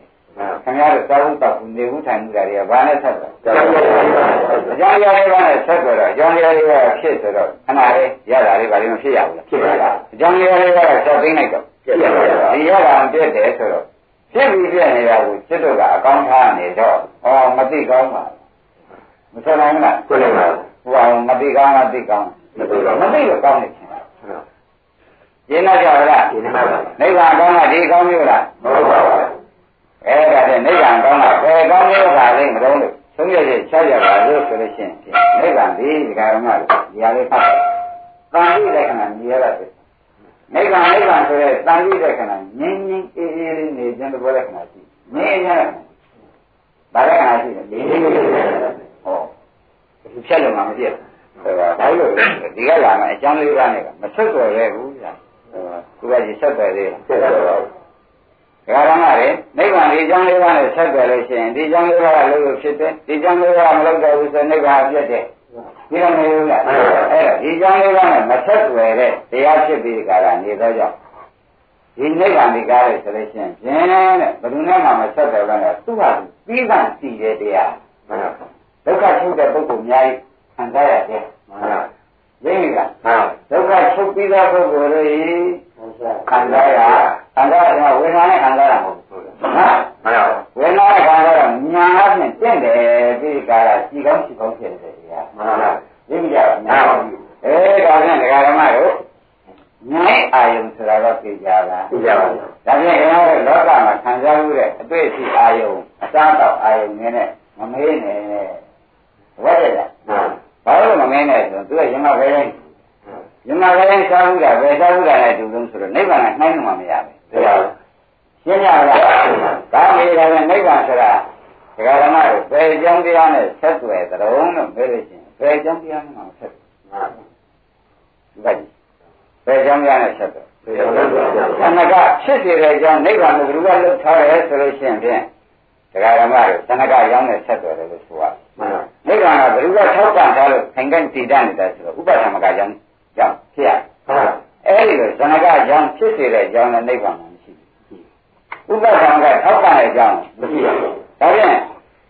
ခင်ဗျားတို့စားဦးတောက်နေဦးထိုင်မှုတွေကဘာနဲ့ဆက်ွယ်အကြောင်းတရားလေးပါနဲ့ဆက်ွယ်တော့အကြောင်းတရားလေးကဖြစ်ဆိုတော့ခဏလေးရတာလေးဘာလို့မဖြစ်ရဘူးလားဖြစ်ပါလားအကြောင်းတရားလေးကဆက်သိလိုက်တော့ ဒီရတာပြည့်တယ်ဆိုတော့ဖြစ်ပြီးပြည့်နေတာကိုစိတ်တို့ကအကောင်းထားနေတော့ဩမသိကောင်းပါမဆိုနိုင်ဘူးလားကိုယ်လည်းမှန်ဟိုအောင်မသိကောင်းမသိကောင်းမသိကောင်းမသိတော့ကောင်းနေချင်ရင်းတော့ကြလားဒီနေ့မှန်ပါနိဗ္ဗာန်ကောင်းတာဒီကောင်းမျိုးလားဟုတ်ပါဘူးအဲ့ဒါတဲ့နိဗ္ဗာန်ကောင်းတာဘယ်ကောင်းမျိုးပါလိမ့်မလို့လို့သုံးရည်ချကြပါလို့ဆိုလို့ရှိရင်နိဗ္ဗာန်ဒီဒီကရမလို့ဒီဟာလေးဖတ်တယ်တန်ပြီးတဲ့ခဏမြည်ရတာပဲ နိဗ္ဗာန်နိဗ္ဗာန်ဆိုတဲ့တန်ပြီးတဲ့ခဏငြင်းငြင်းအေးအေးလေးနေခြင်းတဘောတဲ့ခဏရှိငြင်းအေးရဘာတဲ့ခဏရှိလဲငြင်းအေးလေးဟောဒီဖြတ်လို့မှမပြည့်ဘူးဒါဘာလို့ဒီကလာမှအကြောင်းလေးပါးနဲ့ကမဆက်သွယ်ရဲဘူးဗျာသူကကြီးဆက်သွယ်သေးတယ်ဆက်ပါဘူးဒါကရမတွေနိဗ္ဗာန်ဒီကြောင်းလေးပါးနဲ့ဆက်သွယ်လို့ရှိရင်ဒီကြောင်းလေးပါးကလို့လို့ဖြစ်တယ်ဒီကြောင်းလေးပါးကမလုပ်တော့ဘူးဆိုနိဗ္ဗာန်ပြတ်တယ် ဒီလိုမဟုတ်လားအဲ့ဒါဒီကြောင်းလေးပါးနဲ့မဆက်သွယ်တဲ့တရားဖြစ်ပြီးဒီကရာနေတော့ကြောင့်ဒီနိဗ္ဗာန်ဒီကားလို့ဆိုလို့ရှိရင်ဖြင်းတဲ့ဘယ်သူနဲ့မှမဆက်သွယ်ဘဲနဲ့သူ့ဟာသူပြီးကံတည်တဲ့တရားမှန်ပါဒုက္ခချုပ်တဲ့ပုဂ္ဂိုလ်အများကြီးခံစားရတယ်မှန်ပါရင်းကမှန်ဒုက္ခချုပ်ပြီးသောပုဂ္ဂိုလ်တွေ ခံစားရခံစားရဝေဒနာနဲ့ခံစားရမဟုတ်ဘူးနော်မရဘူးဝေဒနာနဲ့ခံစားရညာအပြင်တင့်တယ်ဒီကာရစီကောင်းစီကောင်းဖြစ်တယ်ဒီကမှန်ပါဘူးသိကြပါညာပါဘူးအဲဒါနဲ့ဒကာဓမ္မတို့ညာအာယုံဆိုတာတော့သိကြလားသိကြပါဘူးဒါပြန်ခင်ဗျားတို့လောကမှာခံစားမှုတဲ့အတွေ့အထိအာယုံအစားတော့အာယုံနဲ့မမေးနဲ့ဝတ်ရတာဘာလို့မမေးနဲ့ဆိုသူကရင်မပဲတိုင်း ယမဘယ်ရင်စားဘူးတာပဲစားဘူးတာနဲ့တူလုံးဆိုတော့နိဗ္ဗာန်ကနှိုင်းလို့မရဘူးသိပါဘူးရှင်းရလားဒါမေးတယ်နိဗ္ဗာန်ဆိုတာဒကာဓမ္မတို့ဘယ်အကြောင်းတရားနဲ့ဆက်သွယ်သတုံးလို့ပြောလို့ရှိရင်ဘယ်အကြောင်းတရားနဲ့မှဆက်ဘူးဒီကကြီးဘယ်အကြောင်းတရားနဲ့ဆက်သွယ်ခန္ဓာကဖြစ်စေတဲ့အကြောင်းနိဗ္ဗာန်ကိုဘယ်လိုကလွတ်ထားရဲဆိုလို့ရှိရင်ဖြင့်ဒကာဓမ္မတို့သဏ္ဍကရောင်းနဲ့ဆက်သွယ်တယ်လို့ဆိုရတယ်မှန်ပါနိဗ္ဗာန်ကဘယ်လိုကထောက်ပံ့ထားလို့ခိုင်ခိုင်တည်တတ်နေတာဆိုတော့ဥပဒမကကြောင့် ကြောင့်ဖြစ်ရအဲ့ဒီလိုဇဏကကြောင့်ဖြစ်စေတဲ့ကြောင့်လည်းနိဗ္ဗာန်မှာမရှိဘူးဥပ္ပဒါကထောက်ပံ့တဲ့ကြောင့်မရှိဘူးဒါဖြင့်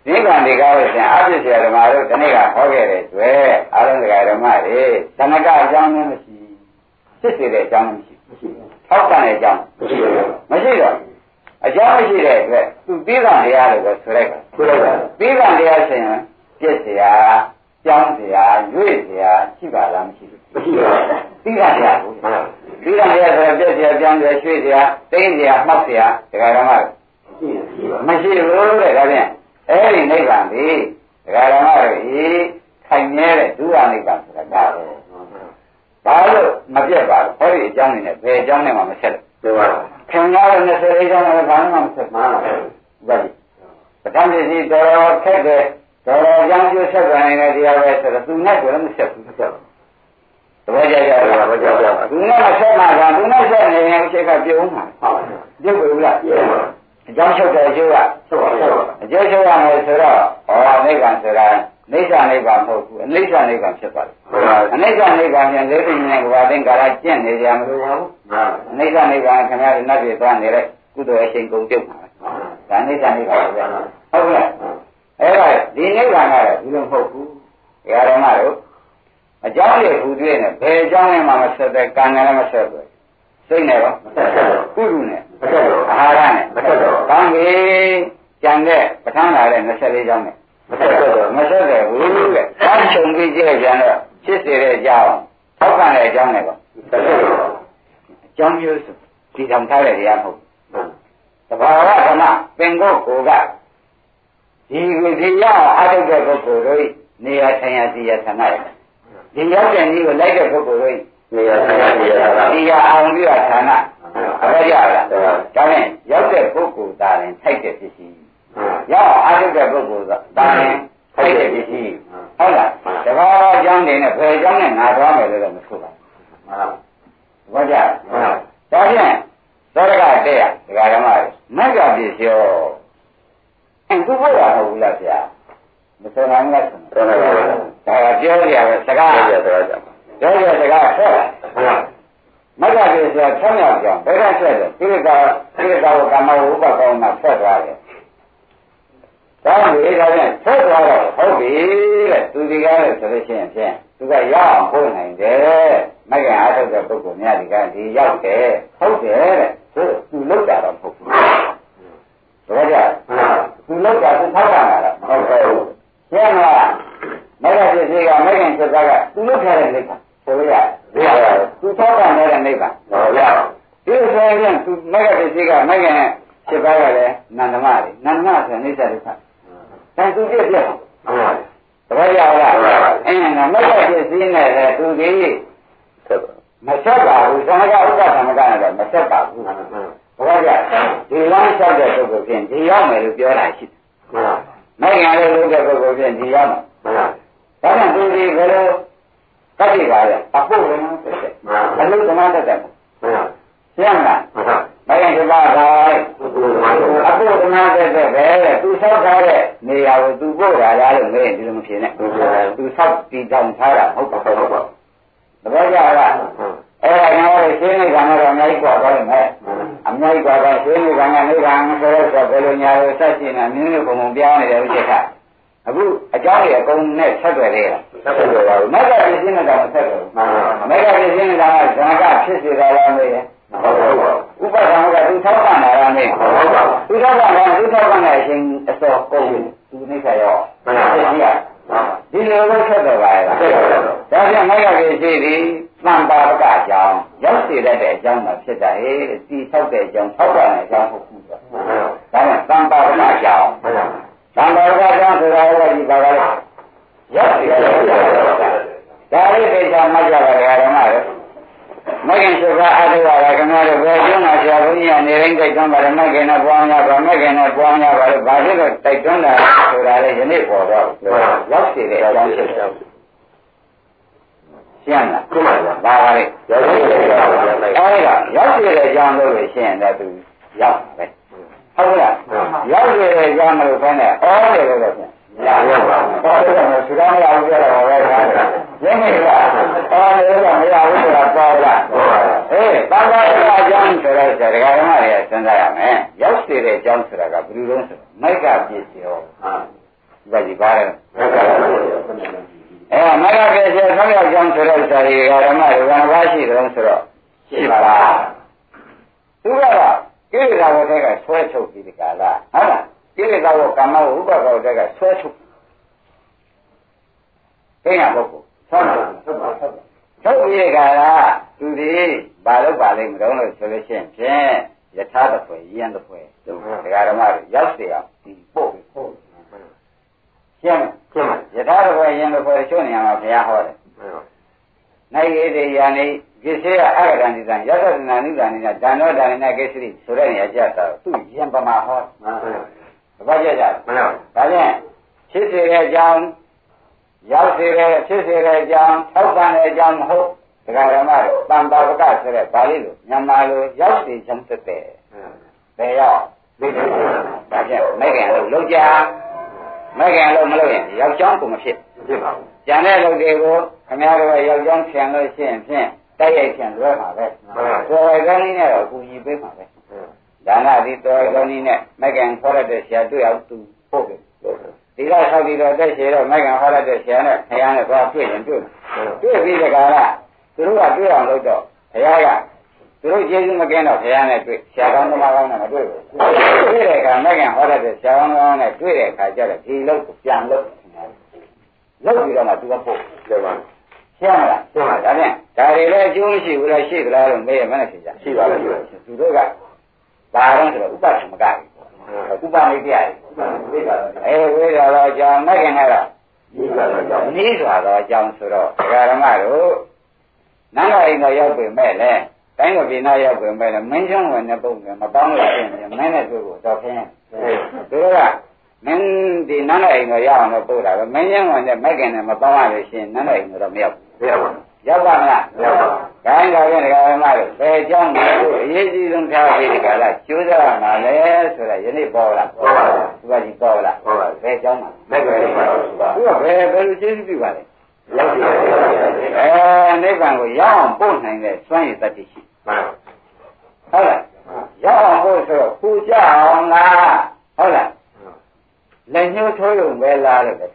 နိဗ္ဗာန်တွေကလို့ရှင်အပြည့်စရာဓမ္မတို့ဒီနေ့ကဟောခဲ့တဲ့တွေ့အားလုံးကဓမ္မတွေဇဏကအကြောင်းလည်းမရှိဖြစ်စေတဲ့အကြောင်းလည်းမရှိထောက်ပံ့တဲ့အကြောင်းမရှိတော့အကြောင်းရှိတဲ့အတွက်သူပြီးကံတရားလို့ပဲဆိုလိုက်ပါဆိုလိုက်ပါပြီးကံတရားဆိုရင်ပြည့်စရာ ကြောင်းစရာရွေ့စရာရှိပါလားမရှိဘူးမရှိပါဘူးပြီးတာတရားကိုမှန်ပါပြီးတာတရားဆိုတော့ပြည့်စရာကြောင်းစရာရွှေ့စရာသိမ့်စရာမှောက်စရာဒကာဓမ္မမရှိပါဘူးမရှိဘူးတဲ့ဒါဖြင့်အဲ့ဒီနိဗ္ဗာန်ဒီဒကာဓမ္မတို့ဤခိုင်မြဲတဲ့ဒုရနိဗ္ဗာန်ဆိုတာဒါပဲဘာလို့မပြတ်ပါဘူးဟောဒီအကြောင်းနေနဲ့ဘယ်အကြောင်းနဲ့မှမဆက်လို့သိပါဘူးခင်ဗျားတို့20လေးကျောင်းနဲ့ဘာမှမဆက်မှန်ပါဘူးဘူးဗျာပထမပစ္စည်းတော်တော်ခက်တယ် တော်တော်ကြောင်းကျဆက်သွားနေတဲ့တရားပဲဆိုတော့သူနဲ့ကိုလည်းမဆက်ဘူးမဆက်ဘူးတပည့်ကြကြတာဘာကြောက်သူနဲ့မဆက်မှသာသူနဲ့ဆက်နေရင်အချိန်ကပြုံးမှာဟုတ်ပြုတ်ပြီလားပြည့်ပါအကြောင်းချုပ်တဲ့အကျိုးကဟုတ်ပါဘူးအကျိုးချုပ်ရမယ်ဆိုတော့ဩနိဗ္ဗာန်ဆိုတာနိစ္စနိဗ္ဗာန်မဟုတ်ဘူးအနိစ္စနိဗ္ဗာန်ဖြစ်ပါလေအနိစ္စနိဗ္ဗာန်ပြန်လေးပြင်းနေကဘာသိင်္ဂါရကျင့်နေကြမလို့ပါဘူးမှန်အနိစ္စနိဗ္ဗာန်ခင်ဗျားတို့နတ်ပြည်သွားနေတဲ့ကုသိုလ်အရှင်ကုန်ပြုတ်မှာဒါအနိစ္စနိဗ္ဗာန်ပဲဟုတ်ကဲ့ အဲ့ဒါဒီနိဗ္ဗာန်ကတော့ဒီလိုမဟုတ်ဘူးဓမ္မတို့အကြောင်းရည်ဟူတွေ့နေဘယ်အကြောင်းနဲ့မှမဆက်တဲ့ကံနဲ့လည်းမဆက်ဘူးစိတ်နဲ့ရောမဆက်ဆက်တော့ကုရုနဲ့မဆက်တော့အာဟာရနဲ့မဆက်တော့ကံကြီးကြံတဲ့ပဋ္ဌာန်းလာတဲ့24ကြောင်းနဲ့မဆက်တော့မဆက်တဲ့ဘူးတဲ့။အောင်းချုံပြီးကြည့်ကြတော့ဖြစ်စေတဲ့အကြောင်းထောက်ပံ့တဲ့အကြောင်းနဲ့ပေါ့ဆက်ဆက်တော့အကြောင်းမျိုးစုဒီဆောင်ထားတဲ့တရားမဟုတ်မှန်တဘာဝဓမ္မပင်ကိုကိုက ဒီကိုဒီရောက်အားထုတ်တဲ့ပုဂ္ဂိုလ်တို့နေရာထိုင်ရာစီရာဌာနရဒီရောက်တဲ့နည်းကိုလိုက်တဲ့ပုဂ္ဂိုလ်တို့နေရာဆိုင်ရာနေရာကဒီရာအောင်ပြီးတော့ဌာနအဘကြလားဒါနဲ့ရောက်တဲ့ပုဂ္ဂိုလ်သားရင်ထိုက်တဲ့ပစ္စည်းရောက်အားထုတ်တဲ့ပုဂ္ဂိုလ်ကဒါရင်ထိုက်တဲ့ပစ္စည်းဟုတ်လားတဘာဝအကြောင်းတွေနဲ့ဘယ်အကြောင်းနဲ့ငါသွားမယ်လို့လည်းမဆိုပါဘူးဘာကြဒါဖြင့်သောရကတဲ့ရဒကာဓမ္မတွေမက်ကပစ္စယောအင်း သူဘုရားဟုတ်ဘူးလားဗျာမဆိုနိုင်ဘူးလားဆိုတော်တော်ပါဒါကပြောကြရပဲစကားဆက်ဆက်တော့ကြပါပြောကြစကားဆက်မှန်မက်ကပစ္စယောဆက်မြောက်ကြောင်းဘယ်ကဆက်တယ်ကိလေသာကိလေသာကိုကာမဝုပ္ပကောင်းမှာဆက်သွားတယ်ဒါလေဒါဖြင့်ဆက်သွားတော့ဟုတ်ပြီတဲ့သူဒီကားလို့ဆိုလို့ရှိရင်ဖြင့်သူကရအောင်ပို့နိုင်တယ်မကင်အားထုတ်တဲ့ပုဂ္ဂိုလ်များဒီကဒီရောက်တယ်ဟုတ်တယ်တဲ့သူသူလောက်တာတော့မဟုတ်ဘူးတော့ကြမှန် သူလောက်တာသူထောက်တာလားမဟုတ်ဘူးရှင်းမလားမကပစ္စည်းကမကင်ဆက်တာကသူလောက်ထားတဲ့နိဗ္ဗာန်ဆိုရရရသူထောက်တာတဲ့နိဗ္ဗာန်တော်ရဒီဆိုရင်သူမကပစ္စည်းကမကင်ဖြစ်ပါကလည်းနန္ဒမတွေနန္ဒမဆိုအိဋ္ဌဒုက္ခအဲသူပြည့်ပြည့်မှန်တပည့်ရလားအင်းငါမက်ကပစ္စည်းနဲ့လည်းသူဒီဆက်မဆက်ပါဘူးသံဃာဥပ္ပသမကနဲ့တော့မဆက်ပါဘူး မှန်မှန်တပည့်ရဒီလမ်းလျှောက်တဲ့ပုဂ္ဂိုလ်ဖြင့်ဒီရောက်မယ်လို့ပြောတာရှိတယ်မှန်မကင်လည်းလုပ်တဲ့ပုဂ္ဂိုလ်ဖြင့်ဒီရောက်မယ်မှန်ဒါကြောင့်သူဒီဘယ်လိုတတ်ကြပါလဲအဖို့ဝင်သက်သက်မှန်အလုံးသမားသက်သက်မှန်ရှင်းမလားမှန်မကင်ဒီပါပါဘုရားမှန်အဖို့သမားသက်သက်ပဲသူဆောက်ထားတဲ့နေရာကိုသူပို့တာလားလို့မေးရင်ဒီလိုမဖြစ်နဲ့သူဆောက်တည်တောင်ထားတာဟုတ်ပါဟုတ်ပါဟုတ်ပါတပည့်ကြလား အဲ့ဒါကျွန်တော်တို့ရှင်းနေကြတော့အများကြီးกว่าသွားလိမ့်မယ်အများကြီးกว่าတော့ရှင်းနေကြတဲ့နိဗ္ဗာန်ဆိုတော့ဘယ်လိုညာလို့ဆက်ရှင်းတာနင်းလို့ပုံပုံပြောင်းနေတယ်ဥစ္စာကအခုအကြောင်းတွေအကုန်နဲ့ဆက်သွယ်သေးလား ဆက်ဆက်တော့ပါဘူး မက်ကပြင်းနေတာမဆက်တော့ မှန် မက်ကပြင်းနေတာကဇာကဖြစ်စေတာလားမေးရင် ဟုတ်ဟုတ်ပါ ဥပဒံကသူထောက်ပံ့တာလားမေး ဟုတ်ပါ သူထောက်ပံ့တာသူထောက်ပံ့တဲ့အချိန်အစောကုန်သူနိစ္စရော မှန်ပါ ဖြစ်စီရ မှန် ဒီလိုပဲဆက်တော့ပါရဲ့လား ဆက်ဆက်တော့ ဒါပြန်မိုက်ကကြီးရှိသည်သံပါပကအကြောင်းရောက်စေ တတ်တဲ့အကြောင်းမှဖြစ်တာဟဲ့တီဆောက်တဲ့အကြောင်းဆောက်ရတဲ့အကြောင်းဟုတ်ဘူးဆိုဒါနဲ့သံပါပကအကြောင်းသံပါပကအကြောင်းဆိုတာလည်းဒီပါကလေးရောက်စေတဲ့အကြောင်းဒါလေးသိချာမှတ်ကြပါရဓမ္မတွေမဂ္ဂင်သုခအထုရတာခင်ဗျားတို့ဘယ်ကျုံးမှာဆရာဘုန်းကြီးကနေတိုင်းတိုက်တွန်းပါတယ်မဂ္ဂင်နဲ့ပွားများပါမဂ္ဂင်နဲ့ပွားများပါလို့ဘာဖြစ်လို့တိုက်တွန်းတာဆိုတာလေယနေ့ပေါ်တော့ရောက်စေတဲ့အကြောင်းဖြစ်တယ် ရှင်းလားရှင်းပါပါဒါပါလေရောက်စေတဲ့အကြောင်းအဲဒီကရောက်စေတဲ့အကြောင်းလို့ရှင်းတယ်သူရောက်ပဲဟုတ်လားရောက်စေတဲ့အကြောင်းလို့ခေါင်းနဲ့ဩတယ်လို့ပြောတယ်ရရပါဘူး။ဘာလို့လဲဆိုတော့မရဘူးပြောတော့ပဲ။ရင်းနေလား။အော်လည်းမရဘူးဆိုတာပေါ်လား။အေးဘာသာရေးအကြောင်းဆိုတော့ဒကာဓမ္မတွေစဉ်းစားရမယ်။ရောက်စေတဲ့အကြောင်းဆိုတာကဘယ်လိုလဲဆိုတော့မိုက်ကပြည့်စုံ။ဟာ။ဒါကြီးပါလဲ။မိုက်ကပြည့်စုံ။ အဲမိုက်ကပြည့်စုံဆောင်းရောက်ကြောင်းဆိုတော့ဒကာဓမ္မတွေကဘာဘာရှိတယ်ဆိုတော့ရှိပါလား။သူကတော့ကိလေသာဝတ္တကဆွဲထုတ်ပြီးဒီကလာဟုတ်လား။ကိလေသာကိုကာမဝုပ္ပကောတက်ကဆွဲထုတ်သိရပုဂ္ဂိုလ်ဆွဲထုတ်ထုတ်ပြီးကြတာသူဒီဘာလို့ပါလိမ့်မလို့လို့ဆိုလို့ရှိရင်ဖြင့်ယထာတဖွယ်ယဉ်တဖွယ်ဒကာဓမ္မတွေရောက်เสียအောင်ဒီပို့ပြီးပို့ ရှင်းရှင်းယထာတဖွယ်ယဉ်တဖွယ်ချို့နေရာမှာဘုရားဟောတယ်နိုင်ရည်တရားနေကိစ္စရအဂရဏိတံယသနာနိဒာနိနာဒါနောဒါနိနာကိစ္စရိဆိုတဲ့နေရာကြတာသူယဉ်ပမာဟောဘာကြကြမှန်ပါဒါဖြင့်ဖြစ်စေတဲ့အကြောင်းရောက်စေတဲ့ဖြစ်စေတဲ့အကြောင်းထောက်ပံ့တဲ့အကြောင်းမဟုတ်ဒကာရမတို့တန်တာပကဆိုတဲ့ဗာလိလိုမြန်မာလိုရောက်စေချင်တဲ့တဲ့ဘယ်ရောက်သိတယ်ဒါဖြင့်မဲ့ခင်လို့လောက်ကြ မဲ့ခင်လို့မလို့ရင်ယောက်ျောင်းကိုမဖြစ်ဖြစ်ပါဘူးကျန်တဲ့လူတွေကိုခင်ဗျားတို့ယောက်ျောင်းဖြန်လို့ရှိရင်ဖြင့်တိုက်ရိုက်ဖြန်လွဲမှာပဲဆိုရကောင်းလေးနဲ့တော့ကူညီပေးမှာပဲဒါနဒီတော်ကောင်းလေးနဲ့မဲ့ခင်ခေါ်ရတဲ့ဆရာတွေ့အောင်သူပို့တယ်ဒီကဆောက်ပြီးတော့တက်ချေတော့မိုက်ကဟောရတဲ့ဆရာနဲ့ခရမ်းနဲ့သွားတွေ့ရင်တွေ့တွေ့ပြီးတကားလားသူတို့ကတွေ့အောင်လုပ်တော့ဘုရားက သူတို့ကျေးဇူးမကင်းတော့ဘုရားနဲ့တွေ့ဆရာကောင်းသမားကောင်းနဲ့မတွေ့ဘူးတွေ့တဲ့အခါမိုက်ကဟောရတဲ့ဆရာကောင်းကောင်းနဲ့တွေ့တဲ့အခါကျတော့ဒီလုပ်ကိုပြန်လုပ်လုပ်ပြီးတော့မှသူကပို့တယ်ပါရှင်းလားရှင်းပါဒါဖြင့်ဒါတွေလည်းအကျိုးမရှိဘူးလားရှိသလားလို့မေးရမှန်းဖြစ်ကြရှိပါဘူးသူတို့ကဘာတော့ဆိုတော့ဥပဒမကကြီးဥပနိပြရတယ်အဲဝိဒါတော့ကြောင့်မခင်ကတော့နီးစွာတော့အကြောင်းဆိုတော့ဒကာရမတို့နန္ဒအိမ်တော့ရောက်ပြီမဲ့လေ တိုင်းကိုပြည်နာရောက်ပြီမဲ့လေမင်းချောင်းဝင်တဲ့ပုံကမပေါင်းလို့ဖြစ်နေမင်းနဲ့တွေ့ဖို့တော့ခင်းသူတို့ကမင်းဒီနန္ဒအိမ်တော့ရောက်အောင်လို့ပို့တာပဲမင်းချောင်းဝင်တဲ့မခင်နဲ့မပေါင်းရလို့ရှိရင်နန္ဒအိမ်တော့မရောက်ဘူးမရောက်ပါဘူးရောက်ပါမလားရောက်ပါဘူး။ခိုင်းတော်ရဲ့ဒကာမတို့ဘယ်အကြောင်းကိုအရေးကြီးဆုံးထားပြီးဒီကလာကျိုးစားမှာလဲဆိုတာယနေ့ပေါ်လာပေါ်ပါဘူး။သူကကြီးပေါ်လာပေါ်ပါဘယ်အကြောင်းမှာမဲ့ပဲပါဘူး။သူကဘယ်ဘယ်လိုကျေးဇူးပြုပါလဲ။ရောက်ပြီ။အဲနိဗ္ဗာန်ကိုရောက်အောင်ပို့နိုင်တဲ့စွမ်းရည်တတ္တိရှိ။မှန်ပါ။ ဟုတ်လား။ရောက်အောင်ပို့ဆိုတော့ပူကြအောင်လား။ဟုတ်လား။လက်ညှိုးထိုးရုံပဲလားလို့ပဲ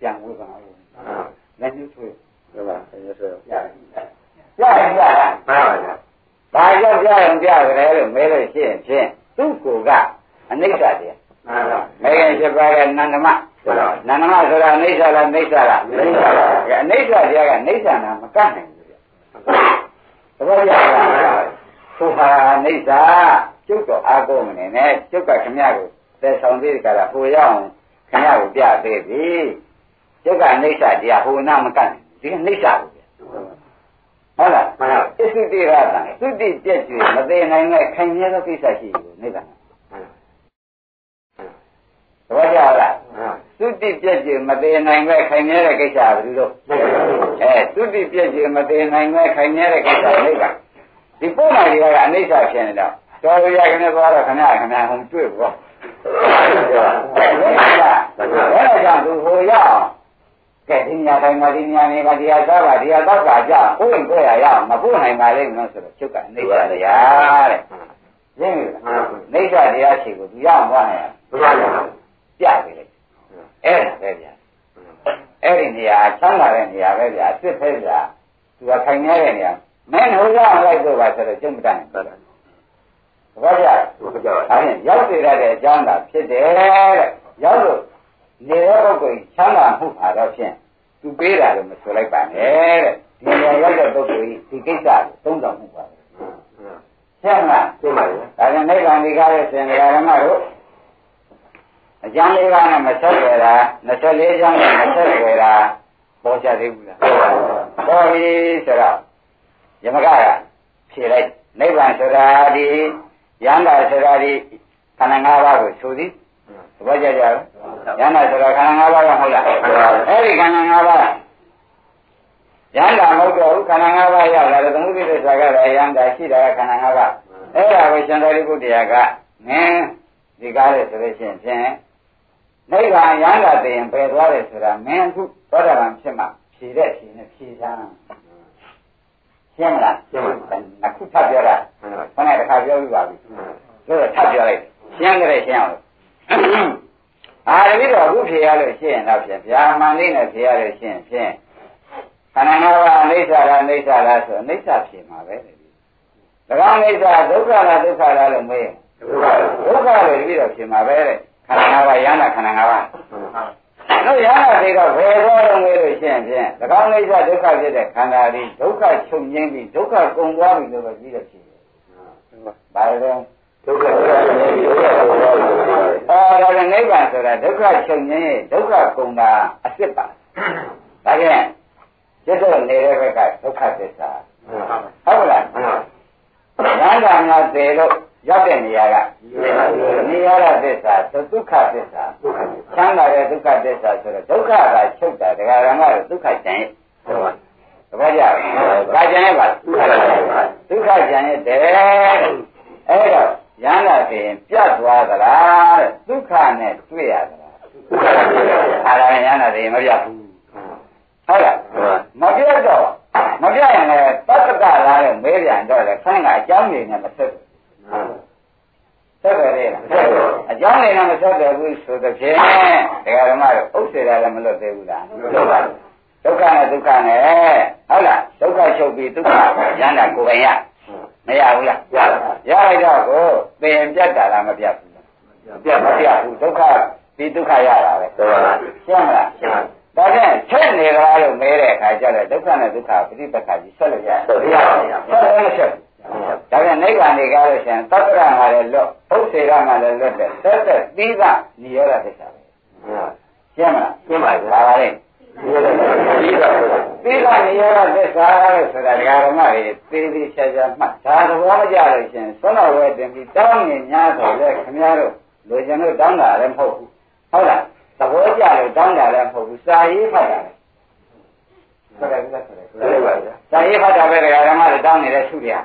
ပြန်ဝေပါဦး။လက်ညှိုးထိုးရုံဟုတ်ပါလက်ညှိုးထိုးရုံရတယ်။ကြရင်ကြတာမှန်ပါဗျာ။ဘာကြောင့်ကြရင်ကြကြတယ်လို့မဲလို့ရှိရင်ဖြင့်သူ့ကိုယ်ကအနိစ္စတရားမှန်ပါ။မဲခင်ဖြစ်ပါရဲ့နန္ဒမနန္ဒမဆိုတာအနိစ္စလားနိစ္စလားနိစ္စပါ။အနိစ္စတရားကနိစ္စနာမကတ်နိုင်ဘူးဗျ။ သဘောကျလား။သူဟာအနိစ္စကျုပ်တော့အာကုန်မနေနဲ့ကျုပ်ကခမရကိုသက်ဆောင်သေးတယ်ကလားဟိုရောက်ခမရကိုပြသေးပြီ။ကျုပ်ကအနိစ္စတရားဟိုနာမကတ်နိုင်ဒီအနိစ္စကိုဗျ။ဟုတ်လားမှန်ပါအသုတိရတံသုတိပြည့်ကျွေမသိနိုင်တဲ့ခိုင်မြဲသောကိစ္စရှိဘူးနိဗ္ဗာန်သဘောကျလားသုတိပြည့်ကျွေမသိနိုင်တဲ့ခိုင်မြဲတဲ့ကိစ္စဘယ်လိုလုပ် အဲသုတိပြည့်ကျွေမသိနိုင်တဲ့ခိုင်မြဲတဲ့ကိစ္စနိဗ္ဗာန်ဒီပုံမှန်တွေကအနိစ္စဖြစ်နေတော့တော်ရရကနေသွားတော့ခဏခဏဟိုတွေ့ဘောအဲ့ဒါကြောင့်သူဟိုရအောင်ကဲဒီညာတိုင်းမှာဒီညာနေကဒီဟာသားပါဒီဟာတော့ကကြဘုရင်တွေ့ရရအောင်မပို့နိုင်ပါလိမ့်မယ်ဆိုတော့ချုပ်ကနေပါတရားတဲ့ရင်းလားနေကတရားရှိကိုသူရအောင်သွားနိုင်ဘုရားပြပြီလေအဲ့ဒါပဲဗျာ အဲ့ဒီနေရာချမ်းသာတဲ့နေရာပဲဗျာအစ်စ်ပဲဗျာသူကခိုင်နေတဲ့နေရာမင်းဟိုရောက်လိုက်တော့ပါဆိုတော့ကျုံမတတ်ဘူးဘာကြဟုတ်ကြပါအဲ့ရောက်နေရတဲ့အကြောင်းသာဖြစ်တယ်တဲ့ရောက်လို့နေတဲ့ပုဂ္ဂိုလ်ချမ်းသာမှုပါတော့ဖြင့်သူပေးတာလို့မဆိုလိုက်ပါနဲ့တဲ့ဒီနေရာရောက်တဲ့ပုဂ္ဂိုလ်ကြီးဒီကိစ္စကိုသုံးဆောင်မှုပါပဲရှင်းမလားရှင်းပါပြီဒါကြောင့်နိဗ္ဗာန်ဒီကားရဲ့ရှင်ဓမ္မတို့ အကျမ်းလေးပါးနဲ့မဆက်ွယ်တာ24ကျမ်းနဲ့မဆက်ွယ်တာပေါ်ကြသေးဘူးလားပေါ်ပြီဆိုတော့ယမကကဖြေလိုက်နိဗ္ဗာန်ဆိုတာဒီယန္တာဆိုတာဒီခန္ဓာ၅ပါးကိုဆိုသည်သဘောကျကြလားယန္တာဆိုတာခန္ဓာ၅ပါးကဟုတ်လားအဲ့ဒီခန္ဓာ၅ပါးယန္တာမဟုတ်တော့ဘူးခန္ဓာ၅ပါးရောက်လာတယ်သမုဒိသစ္စာကလည်းယန္တာရှိတာကခန္ဓာ၅ပါးအဲ့ဒါကိုရှင်သာရိပုတ္တရာကငင်းဒီကားလေဆိုလို့ရှိရင်ဖြင့် နိဗ္ဗာန်ရဟန္တာတည်ရင်ပယ်သွားတယ်ဆိုတာမင်းအခုသောတာပန်ဖြစ်မှဖြေတဲ့ဖြေနဲ့ဖြေချမ်းရှင်းမလားရှင်းပါပြီအခုထပ်ပြောတာဟုတ်ပါခဏတစ်ခါပြောပြီးပါပြီဆိုတော့ထပ်ပြောလိုက်ရှင်းကြတယ်ရှင်းအောင်လို့အာတပည့်တော်အခုဖြေရလို့ရှင်းရင်တော့ဖြင့်ဗျာမှန်လေးနဲ့ဖြေရလို့ရှင်းရင်ဖြင့်ခန္ဓာငါးပါးအိဋ္ဌာလားအိဋ္ဌာလားဆိုအိဋ္ဌာဖြေမှာပဲလေ၎င်းအိဋ္ဌာဒုက္ခလားဒုက္ခလားလို့မေးရင်ဟုတ်ပါပြီဒုက္ခလို့တပည့်တော်ဖြေမှာပဲတဲ့ ခန္ဓာငါးပါးယန္တာခန္ဓာငါးပါးဟုတ်တို့ရဟနာတွေတော့ဘယ်တော့လုံးမေးလို့ရှင်းဖြင့်၎င်းအိဋ္ဌာဒုက္ခဖြစ်တဲ့ခန္ဓာဒီဒုက္ခချုပ်ငြိမ်းပြီးဒုက္ခကုန်သွားပြီလို့ပဲပြီးတော့ဖြေတယ်။ဘာလဲဒုက္ခဒုက္ခဒုက္ခဒုက္ခဒုက္ခအော်ဒါကနိဗ္ဗာန်ဆိုတာဒုက္ခချုပ်ငြိမ်းဒုက္ခကုန်တာအစ်စ်ပါ။ဒါကြောင့်จิตတော့နေတဲ့ဘက်ကဒုက္ခသစ္စာဟုတ်လား။ရဟန္တာများသေလို့ ရောက်တဲ့နေရာကနိရောဓသစ္စာဒုက္ခသစ္စာချမ်းသာတဲ့ဒုက္ခသစ္စာဆိုတော့ဒုက္ခကချုပ်တာဒကာရမတို့ဒုက္ခကြံရဲ့သဘောကျလား။ဒါကြံရဲ့ပါဒုက္ခကြံရဲ့တဲ့အဲ့တော့ရဟန္တာသေရင်ပြတ်သွားသလားတဲ့ဒုက္ခနဲ့တွေ့ရသလားအားလည်းရဟန္တာသေရင်မပြတ်ဘူးဟုတ်လားမပြတ်တော့မပြတ်ရင်လည်းတတ္တကလားတဲ့မဲပြန်တော့လေခိုင်းကအကြောင်းနေနဲ့မဆက်ဘူး ဆက်တယ်လေအကြောင်းနေနဲ့မဆက်တယ်ဘူးဆိုတဲ့ဖြင့်ဒကာဓမ္မတို့ဥစ္စေတာလည်းမလွတ်သေးဘူးလားဒုက္ခနဲ့ဒုက္ခနဲ့ဟုတ်လားဒုက္ခချုပ်ပြီးဒုက္ခရဟန္တာကိုယ်ပိုင်ရမရဘူးလားရလိုက်တော့ကိုသင်ပြတ်တာလားမပြတ်ဘူးပြတ်မပြတ်ဘူးဒုက္ခဒီဒုက္ခရတာပဲရှင်းမလားဒါဖြင့်ချက်နေကြလားလို့မဲတဲ့အခါကျတော့ဒုက္ခနဲ့ဒုက္ခပฏิပက္ခကြီးဆက်လို့ရတယ်ဆက်လို့မဆက်ဘူး ဒါပြန်နိဗ္ဗာန်တွေကားလို့ရှိရင်သတ္တရငါလည်းလွတ်ဥစ္စေရငါလည်းလွတ်တဲ့သက်သက်သီးကနိရောဓသစ္စာပဲရှင်းမလားရှင်းပါပြီဒါပါလေသီးကနိရောဓသစ္စာလို့ဆိုတာဒကာဓမ္မတွေသေးသေးချာချာမှတ်ဒါသဘောမကျလို့ရှိရင်သုံးတော်ဝဲတင်ပြီးတောင်းနေညာဆိုလဲခင်ဗျားတို့လူကျင်တို့တောင်းတာလည်းမဟုတ်ဘူးဟုတ်လားသဘောကျလို့တောင်းတာလည်းမဟုတ်ဘူးစာရေးဖတ်တာလေဆိုတယ်ဆိုတယ်ဆိုတယ်စာရေးဖတ်တာပဲဒကာဓမ္မတွေတောင်းနေတဲ့သူတွေက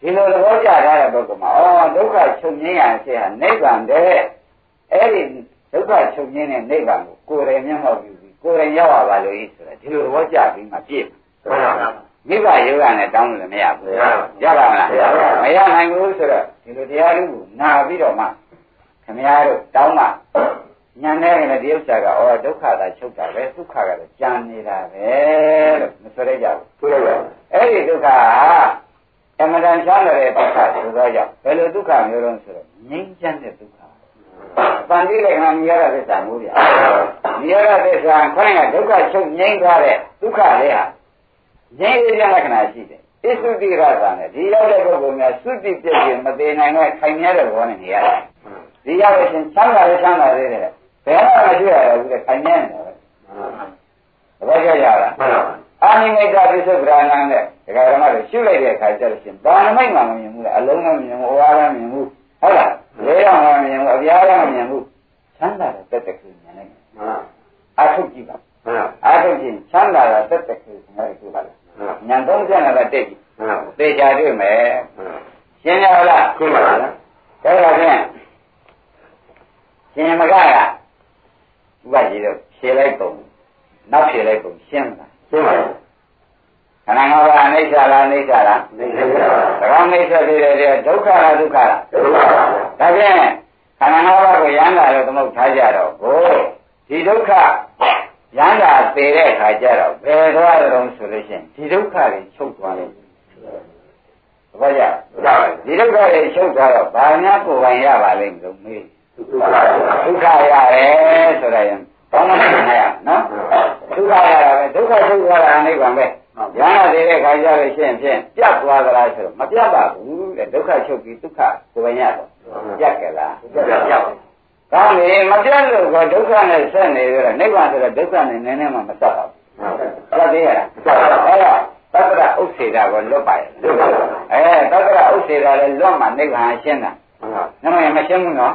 ဒီလိုသဘောကျထားတဲ့ပုဂ္ဂိုလ်မှာဩဒုက္ခချုပ်ငြိမ်းရခြင်းဟာနိဗ္ဗာန်တဲ့အဲ့ဒီဒုက္ခချုပ်ငြိမ်းတဲ့နိဗ္ဗာန်ကိုကိုယ်တိုင်မျက်မှောက်ပြုပြီးကိုယ်တိုင်ရောက်ရပါလို့ဤဆိုတာဒီလိုသဘောကျပြီးမှပြည့်မိဘယောဂနဲ့တောင်းလို့လည်းမရဘူးရပါမလားမရနိုင်ဘူးဆိုတော့ဒီလိုတရားလူကိုနာပြီးတော့မှခမည်းတော်တောင်းမှညံနေတယ်ဒီဥစ္စာကဩဒုက္ခသာချုပ်တာပဲဒုက္ခကတော့ကြံနေတာပဲလို့မဆိုရကြဘူးအဲ့ဒီဒုက္ခက အမှန်တန်ချမ်းသာတဲ့ဒုက္ခဆိုတော့ကြောင့်ဘယ်လိုဒုက္ခမျိုးတုံးဆိုတော့ငြိမ်းချမ်းတဲ့ဒုက္ခပန္တိလေကနိရောဓသစ္စာမျိုးပြနိရောဓသစ္စာခေါင်းကဒုက္ခချုပ်ငြိမ်းသွားတဲ့ဒုက္ခလေးဟာငြိမ်းရတဲ့လက္ခဏာရှိတယ်ဣသုတိရသာနဲ့ဒီရောက်တဲ့ပုဂ္ဂိုလ်များသုတိပြည့်ပြည့်မသေးနိုင်တဲ့ခိုင်မြဲတဲ့ဘောနဲ့နေရတယ်ဒီရောက်လို့ရှင်ချမ်းသာလေးချမ်းသာလေးတဲ့ဘယ်မှမရှိရဘူးတဲ့ခိုင်မြဲနေတယ်သဘောကျကြလား အာနိမိတ်တာပိစုပ္ပဒါနံနဲ့ဒကာဓမ္မတွေရှုလိုက်တဲ့အခါကျတော့ရှင်ဘာနမိတ်မှမမြင်ဘူးလေအလုံးလည်းမမြင်ဘူးအဝါလည်းမမြင်ဘူးဟုတ်လားလေးတော့မမြင်ဘူးအပြားလည်းမမြင်ဘူးချမ်းသာတဲ့တက်တက်ကိုမြင်လိုက်အာထုတ်ကြည့်ပါအာထုတ်ကြည့်ချမ်းသာတဲ့တက်တက်ကိုမြင်လိုက်ကြည့်ပါလားညံသုံးချက်နဲ့တက်ကြည့်သေချာတွေ့မယ်ရှင်းရလားရှင်းပါလားဒါကြောင့်ဖြင့်ရှင်မကကဥပကြီးတော့ဖြေလိုက်ပုံနောက်ဖြေလိုက်ပုံရှင်းမလား ရှင်းပါလားခန္ဓာငါးပါးအိဋ္ဌာလားအိဋ္ဌာလားအိဋ္ဌာပါဒါကောင်းအိဋ္ဌာဖြစ်တဲ့ဒုက္ခလားဒုက္ခလားဒုက္ခပါဒါဖြင့်ခန္ဓာငါးပါးကိုရမ်းတာလို့သမုတ်ထားကြတော့ကိုဒီဒုက္ခရမ်းတာသေတဲ့အခါကျတော့ဘယ်သွားကြတော့ဆိုလို့ရှိရင်ဒီဒုက္ခတွေချုပ်သွားတယ်ဘာကြဒီဒုက္ခတွေချုပ်သွားတော့ဘာများကိုယ်ပိုင်ရပါလိမ့်မလို့မေးဒုက္ခရတယ်ဆိုတော့ရင်ဘာမှမနိုင်ရနော် ဒုက္ခရတာပဲဒုက္ခဒုက္ခရတာနိဗ္ဗာန်ပဲရဟန္တာတဲ့ခါကျလို့ရှိရင်ဖြင့်ပြတ်သွားသလားဆိုတော့မပြတ်ပါဘူးတဲ့ဒုက္ခချုပ်ပြီးဒုက္ခကိုယ်ရတော့ပြတ်ကြလားပြပြပြပါကောင်းပြီမပြတ်လို့ကဒုက္ခနဲ့ဆက်နေရတော့နိဗ္ဗာန်ဆိုတော့ဒုက္ခနဲ့နည်းနည်းမှမဆက်ပါဘူးပြတ်သေးရလားအဲ့တော့သတ္တရဥစ္စေတာကိုလွတ်ပါရဲ့အဲသတ္တရဥစ္စေတာလည်းလွတ်မှနိဗ္ဗာန်ရှင်းတာ နမရမရှင်းဘူးနော်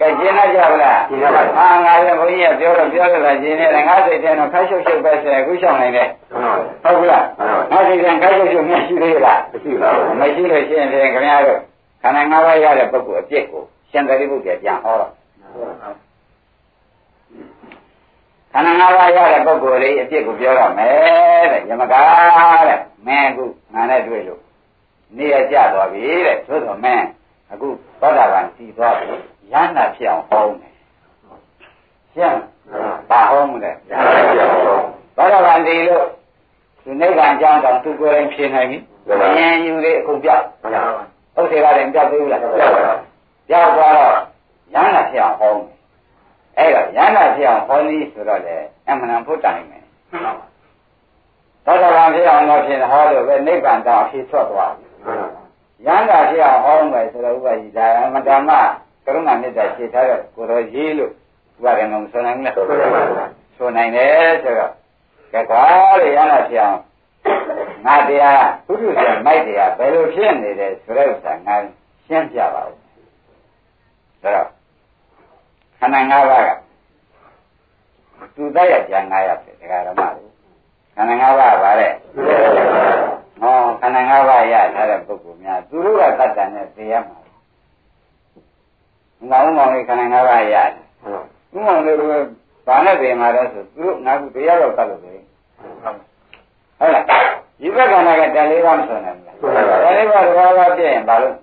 ကဲကျင်းလိုက်ကြပါလားအာငါလည်းဘုန်းကြီးကပြောတော့ပြောရတာကျင်းနေတယ်ငါစိတ်ထဲတော့ခါရှုပ်ရှုပ်ပဲဆိုရင်အခုရှောင်နိုင်တယ်ဟုတ်ကလားငါစိတ်ထဲခါရှုပ်ရှုပ်မရှိသေးလားမရှိပါဘူးမရှိလို့ရှိရင်ဖြင့်ခင်ဗျားတို့ခန္ဓာ၅ပါးရတဲ့ပုဂ္ဂိုလ်အပြစ်ကိုရှင်သာရိပုတ္တရာပြန်ဟောတော့ခန္ဓာ၅ပါးရတဲ့ပုဂ္ဂိုလ်လေးအပြစ်ကိုပြောရမယ်တဲ့ယမကာတဲ့မင်းအခုငါနဲ့တွေ့လို့နေရကြသွားပြီတဲ့သို့တော်မင်း အခုသောတာပန်စီသွားပြီရဟန္တာဖြစ်အောင်ဟောမယ်ရှင်းပါဟောမလဲရပါပြပါတော့သောတာပန်ဒီလို့သူနိဗ္ဗာန်ကြောင်းတော့သူကိုယ်တိုင်ဖြေနိုင်ပြီဉာဏ်ယူလေးအခုပြောက်ရပါဟုတ်တယ်ကလည်းပြောက်သေးဘူးလားပြပါတော့ပြောက်သွားတော့ရဟန္တာဖြစ်အောင်ဟောမယ်အဲ့တော့ရဟန္တာဖြစ်အောင်ဟောနည်းဆိုတော့လေအမှန်တန်ဖို့တိုင်မယ်သောတာပန်ဖြစ်အောင်တော့ဖြစ်ဟောလို့ပဲနိဗ္ဗာန်တောင်အဖြစ်ထွက်သွားပြီ ရဟန္တာဖြစ်အောင်ဟောမယ်ဆိုတော့ဥပ္ပါကြီးဒါအမှန်တန်မှကရုဏာမေတ္တာရှင်းထားတဲ့ကိုယ်တော်ရေးလို့ဥပ္ပါရင်တော့ဆိုနိုင်မလားဆိုပါပါဆိုနိုင်တယ်ဆိုတော့ကဲကွာလေရဟန္တာဖြစ်အောင်ငါတရားဘုဒ္ဓဆရာမိုက်တရားဘယ်လိုဖြစ်နေတယ်ဆိုတဲ့ဥစ္စာငါရှင်းပြပါဦးဆိုတော့ခန္ဓာ၅ပါးကသူသားရပြန်၅ရဖြစ်ဒကာဓမ္မတို့ခန္ဓာ၅ပါးကဗါတဲ့ ဟောခန္ဓာ၅ပါးရထားတဲ့ပုဂ္ဂိုလ်များသူတို့ကတတ်တန်နဲ့သိရမှာငါဥမောင်လေးခန္ဓာ၅ပါးရတယ်ဥမောင်လေးကဘာနဲ့သိမှာလဲဆိုသူတို့ငါကတရားတော့တတ်လို့ပဲဟုတ်လားဒီဘက်ကနာကတန်လေးပါမဆိုနိုင်ဘူးလားတန်လေးပါတော့ဘာပြည့်ရင်ဘာလို့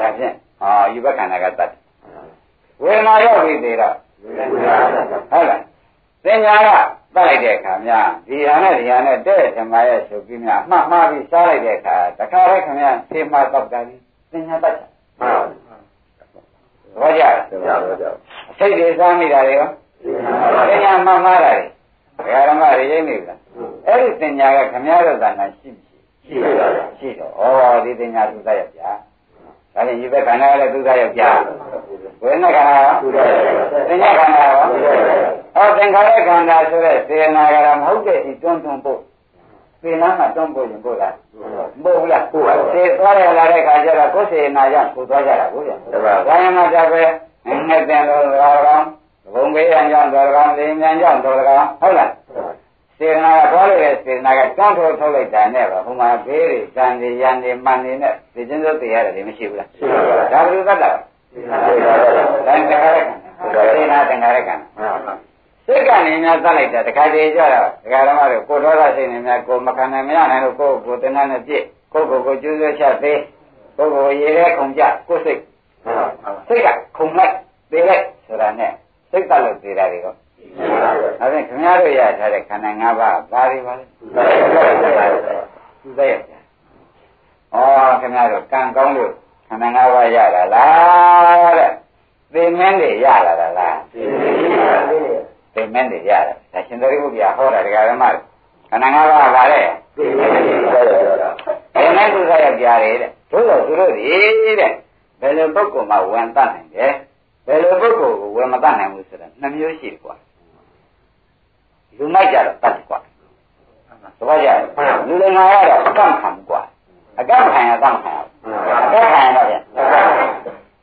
ဒါဖြင့်ဟောဒီဘက်ကနာကတတ်ဝေဒနာရောက်ပြီသေးတော့ဟုတ်လား သင်ညာကတတ်လိုက်တဲ့အခါများဒီဟာနဲ့ဒီဟာနဲ့တဲ့ဓမ္မရဲ့ချုပ်ပြီးများအမှတ်မှားပြီးစားလိုက်တဲ့အခါတခါတည်းခင်ဗျာသိမှတော့တယ်သင်ညာတတ်တယ်ဘောကြတယ်ရပါကြစိတ်တွေစားမိတာတွေရောသင်ညာမှတ်မှားတာတွေဘယ်ဓမ္မတွေရိမ့်နေလားအဲ့ဒီသင်ညာကခင်ဗျားတို့သာနာရှိမရှိရှိပါပါရှိတော့ဩဒီသင်ညာသူသားရဲ့ဗျာ ဒါနဲ့ဒီဘက်ခန္ဓာလည်းသူသားရဲ့ဗျာဝေဒနာခန္ဓာရောသင်ညာခန္ဓာရောဟောသင်္ခါရခန္ဓာဆိုတဲ့စေနာကရမဟုတ်တဲ့ဒီတွန်းတွန်းဖို့စေနာမှာတွန်းဖို့ရင်ပို့လားမဟုတ်ဘူးလားပို့ပါစေသွားရလာတဲ့ခါကျတော့ကိုယ်စေနာကြောင့်ကိုသွားကြတာကိုဗျာဒါရင်မှကြပဲငှက်တယ်လို့တော်ကောင်ဘုံဘေးရန်ကြောင့်တော်ကောင်လေမြန်ကြောင့်တော်ကောင်ဟုတ်လား စေနာကသွားလို့တဲ့စေနာကတွန်းထုတ်ထုတ်လိုက်တာနဲ့ပါဟိုမှာဘေးတွေဇန်တွေရန်တွေမှန်တွေနဲ့ဒီကျင်းစိုးတရားတွေမရှိဘူးလားဒါဘယ်လိုသတ်တာဒါသင်္ခါရကံစေနာသင်္ခါရကံစိတ်ကနေများသတ်လိုက်တာတခါတည်းကြတော့ဒကာဓမ္မတို့ကိုဒေါသစိတ်နဲ့များကိုမခံနိုင်မရနိုင်လို့ကိုယ့်ကိုယ်တင်တဲ့နဲ့ပြည့်ကိုယ့်ကိုယ်ကိုကျိုးဆွဲချက်သေးကိုယ့်ကိုယ်ရေထဲခုန်ကြကိုယ်စိတ်စိတ်ကခုန်လိုက်သေးလိုက်ဆိုတာနဲ့စိတ်တလို့သေးတာတွေတော့ အဲဒါခင်ဗျားတို့ရထားတဲ့ခန္ဓာ၅ပါးဘာတွေပါလဲသူသက်ရပြန်ဩခင်ဗျားတို့ကံကောင်းလို့ခန္ဓာ၅ပါးရတာလားတဲ့သိမင်းတွေရလာတာလားသိမင်းတွေရတာဒါရှင်သာရိပုတ္တရာဟောတာတရားဓမ္မတွေခန္ဓာ၅ပါးပါလေသိမင်းသူသက်ရပြတယ်တဲ့တို့တော့သူတို့ဒီတဲ့ဘယ်လိုပုဂ္ဂိုလ်မှဝန်တတ်နိုင်တယ်ဘယ်လိုပုဂ္ဂိုလ်ကိုဝန်မတတ်နိုင်ဘူးဆိုတာနှမျိုးရှိတယ်ကွာ လူမိုက်ကြတော့တတ်တယ်ကွာသဘောကျလူလည်းငါရတော့အကန့်ခံကွာအကန့်ခံရအကန့်ခံရအကန့်ခံရတော့ပြန်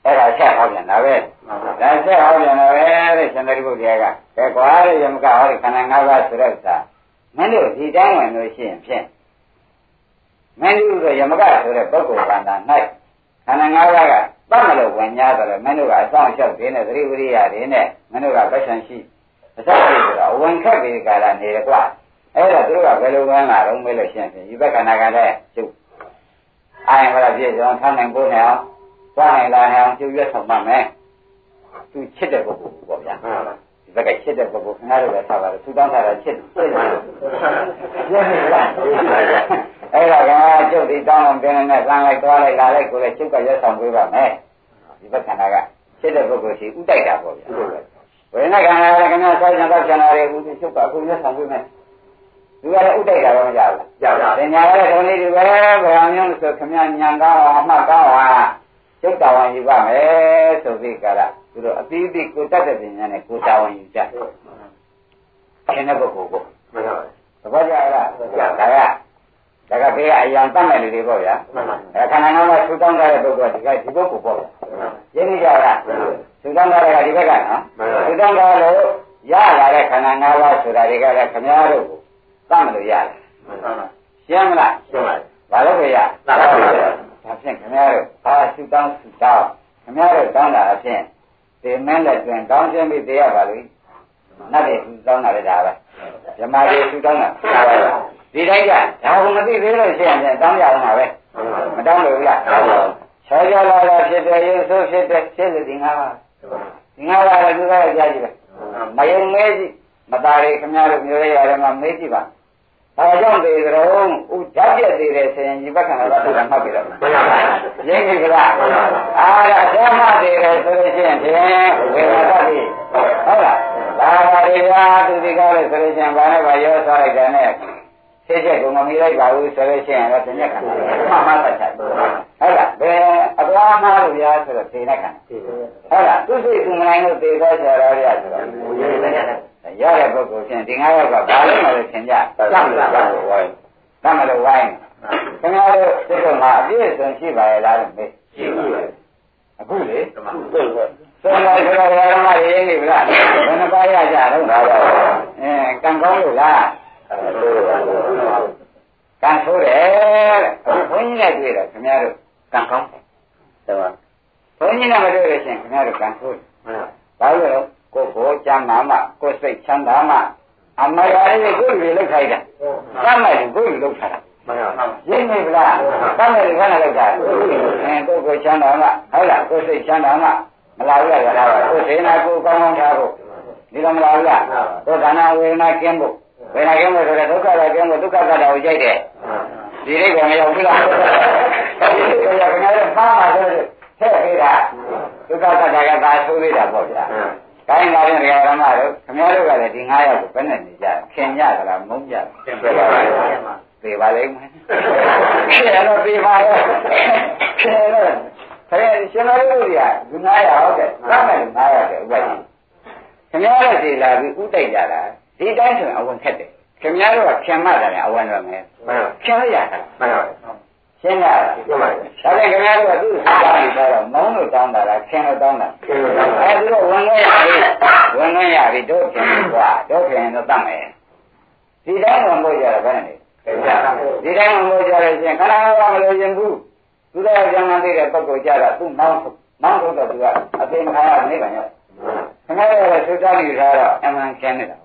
အဲ့ဒါဆက်ဟောပြန်တာပဲဒါဆက်ဟောပြန်တာပဲတဲ့ရှင်သာရိပုတ္တရာကကဲကွာတဲ့ယမကဟောဒီခန္ဓာ၅ပါးဆိုတဲ့ဥစ္စာမင်းတို့ဒီတိုင်းဝင်လို့ရှိရင်ဖြင့်မင်းတို့ဆိုယမကဆိုတဲ့ပုဂ္ဂိုလ်ကံတာ၌ခန္ဓာ၅ပါးကတတ်မလို့ဝင်냐ဆိုတော့မင်းတို့ကအဆောင်လျှောက်သေးနဲ့သတိဝိရိယတွေနဲ့မင်းတို့ကပတ်စံရှိ အစရှိဆိုတာအဝင်ခက်ပြီးကြတာနေရကွာအဲ့ဒါသူတို့ကဘယ်လိုဝင်လာတော့မေးလို့ရှိရင်ဖြင့်ဒီဘက်ကနာကလည်းကျုပ်အိုင်ဟောတာပြည့်စုံထားနိုင်ဖို့နဲ့အောင်သွားနိုင်လာနိုင်အောင်ကျုပ်ရွတ်ဆောင်ပါမယ်သူချစ်တဲ့ပုဂ္ဂိုလ်ပေါ့ဗျာဒီဘက်ကချစ်တဲ့ပုဂ္ဂိုလ်ခင်ဗျားတို့လည်းထားပါတော့သူတောင်းထားတာချစ်တယ်ပြည့်နေလားအဲ့ဒါကကျုပ်ဒီတောင်းအောင်တင်းနေနဲ့လမ်းလိုက်သွားလိုက်လာလိုက်ကိုလည်းကျုပ်ကရွတ်ဆောင်ပေးပါမယ်ဒီဘက်ကနာကချစ်တဲ့ပုဂ္ဂိုလ်ရှိဥတိုက်တာပေါ့ဗျာဘ ဝေဒနာခန္ဓာလည်းခင်ဗျာဆောက်ချင်တော့ချင်တာတွေအခုဒီချုပ်ပါအခုလက်ဆောင်ပေးမယ်သူကလည်းဥဒိတ်တာတော့မကြဘူးကြောက်တာပညာရဲ့ဒုံလေးတွေပဲဘယ်အောင်မျိုးဆိုခင်ဗျာညံကောင်းအောင်အမှတ်ကောင်းအောင်ကျုပ်တာဝန်ယူပါမယ်ဆိုပြီးကြတာသူတို့အသီးသီးကိုတတ်တဲ့ပညာနဲ့ကိုတာဝန်ယူကြရှင်တဲ့ပုဂ္ဂိုလ်ကိုမှန်ပါသဘောကျလားဒါကဒါကဘေးကအယံတတ်မဲ့လူတွေပေါ့ဗျာမှန်ပါအဲခန္ဓာငါးပါးထူတောင်းထားတဲ့ပုဂ္ဂိုလ်ကဒီကဒီပုဂ္ဂိုလ်ပေါ့ဗျာရင်းနေကြလား ထူတောင်းထားတဲ့ကဒီဘက်ကနော်ထူတောင်းထားလို့ရလာတဲ့ခန္ဓာငါးပါးဆိုတာတွေကလည်းခမည်းတော်ကိုတတ်မလို့ရတယ်မှန်ပါရှင်းမလားရှင်းပါဘာလို့ကြရသာပါပါဒါဖြင့်ခင်ဗျားတို့ဘာစုတောင်းစုတောင်းခင်ဗျားတို့တောင်းတာအဖြစ်ဒီမင်းလက်တွင်တောင်းခြင်းပြီးတရားပါလို့နတ်တွေစုတောင်းတာလည်းဒါပဲဓမ္မတွေစုတောင်းတာဒီတိုင်းကဒါကမသိသေးလို့ရှိရင်တောင်းကြအောင်ပါပဲမတောင်းလို့လားချောချောလာလာဖြစ်တယ်ရေဆိုးဖြစ်တယ်ဖြစ်လို့ဒီငါးပါးဒီ ငါးပါးလည်းသူကကြားကြည့်ပဲမယုံမဲကြည့်မသားတွေခင်ဗျားတို့မျိုးရရတယ်မှာမေးကြည့်ပါဘာကြောင့်သေးကြတော့ဥဓာတ်ပြက်သေးတယ်ဆိုရင်ဒီဘက်ကလည်းတော့မှတ်ပြီတော့မှန်ပါရင်းပြီကလားအာရဓမ္မသေးတယ်ဆိုလို့ရှိရင်ဖြင့်ဝေဒနာပြီဟုတ်လားဒါပါရိယာသူဒီကားလို့ဆိုလို့ရှိရင်ဘာနဲ့ဘာရောဆွားလိုက်တယ်နဲ့ သိချက်ကိုမမီလိုက်ပါဘူးဆိုလို့ရှိရင်တော့တညက်ခံတယ်မှမှတ်တတ်တယ်ဟုတ်လားဘယ်အသွားမှားလို့ရားဆိုတော့သိနေခံဟုတ်လားသူစိတ်သူမနိုင်လို့သိသွားကြတော့ရဆိုတော့ရတဲ့ပုဂ္ဂိုလ်ချင်းဒီငါးယောက်ကဘာလို့မလဲသင်ကြတတ်မလားဝိုင်းတတ်မလို့ဝိုင်းခင်ဗျားတို့စိတ်ကမှာအပြည့်စုံရှိပါရဲ့လားလို့မေးရှိပါရဲ့အခုလေဓမ္မဟုတ်ကဲ့သုံးပါးဆိုတော့ဓမ္မတွေရေးနေပြီလားဘယ်နှပါးရကြတော့ဒါပါအဲကံကောင်းလို့လား ကံဆိုးတယ်တဲ့အခုဘုန်းကြီးနဲ့တွေ့တော့ခင်ဗျားတို့ကံကောင်းတယ်ဟုတ်ပါဘုန်းကြီးနဲ့မတွေ့လို့ရှိရင်ခင်ဗျားတို့ကံဆိုးတယ်ဘာလို့လဲကိုယ်ကိုချမ်းသာမှကိုယ်စိတ်ချမ်းသာမှအမရာလေးကိုယ်လူလောက်ခိုင်းတာတတ်မယ်ကိုယ်လူလောက်ထားတာမှန်ပါရင်းနေဗလားတတ်မယ်ခဏလောက်တာအဲကိုယ်ကိုချမ်းသာမှဟုတ်လားကိုယ်စိတ်ချမ်းသာမှမလာဘူးလားရတာပါကိုယ်စေနာကိုယ်ကောင်းကောင်းထားဖို့ဒီလိုမလာဘူးလားကိုယ်ခန္ဓာဝေဒနာကင်းဖို့ ဝေဒနာကင်းဖို့ဆိုတော့ဒုက္ခကကင်းဖို့ဒုက္ခကတာကိုကြိုက်တယ်ဒီလေးကမရောက်ဘူးလားဒီလေးကရောက်နေတယ်ပါမှာဆိုထည့်ပေးတာဒုက္ခကတာကသာဆိုးသေးတာပေါ့ဗျာကိုင်းလာတဲ့နေရာဓမ္မတို့ခင်ဗျားတို့ကလည်းဒီ9ယောက်ကိုဘယ်နဲ့နေကြခင်ကြသလားမုန်းကြလားသင်ပြပါပါပြေပါလိမ့်မယ်။ကျေတော့ပြေပါရဲ့။ကျေတော့ခရဲရှင်တော်တို့ကြီးကဒီ900ဟုတ်တယ်။သတ်မယ်900တဲ့ဥပဒေ။ခင်ဗျားတို့စီလာပြီးဥတိုက်ကြတာ ဒီတိုင်းဆိုရင်အဝင်ခက်တယ်။ခင်ဗျားတို့ကခင်မတာလည်းအဝင်တော့မယ်မှန်ပါ။ခင်ရရတာမှန်ပါရှင်းလားမှန်ပါဒါနဲ့ခင်ဗျားတို့ကသူ့စကားပြီးတော့မုန်းလို့တောင်းတာလားခင်လို့တောင်းတာကျင်းပါပါအဲဒီတော့ဝင်ခဲ့ရပြီဝင်ခဲ့ရပြီတို့ခင်ကွာတို့ခင်တော့တတ်မယ်ဒီတိုင်းဝင်ဖို့ကြရဘယ်နဲ့သင်ပြပါဒီတိုင်းဝင်ဖို့ကြရခြင်းခန္ဓာငါးပါးမလို့ခြင်းဘူးသူတော်ကျမ်းမ်းသေးတဲ့ပုဂ္ဂိုလ်ကြတာသူ့မောင်းမောင်းထုတ်တော့သူကအသိခံရနေပါရဲ့ခင်ဗျားတို့ကသုသားယူထားတော့အမှန်ကျန်နေတာ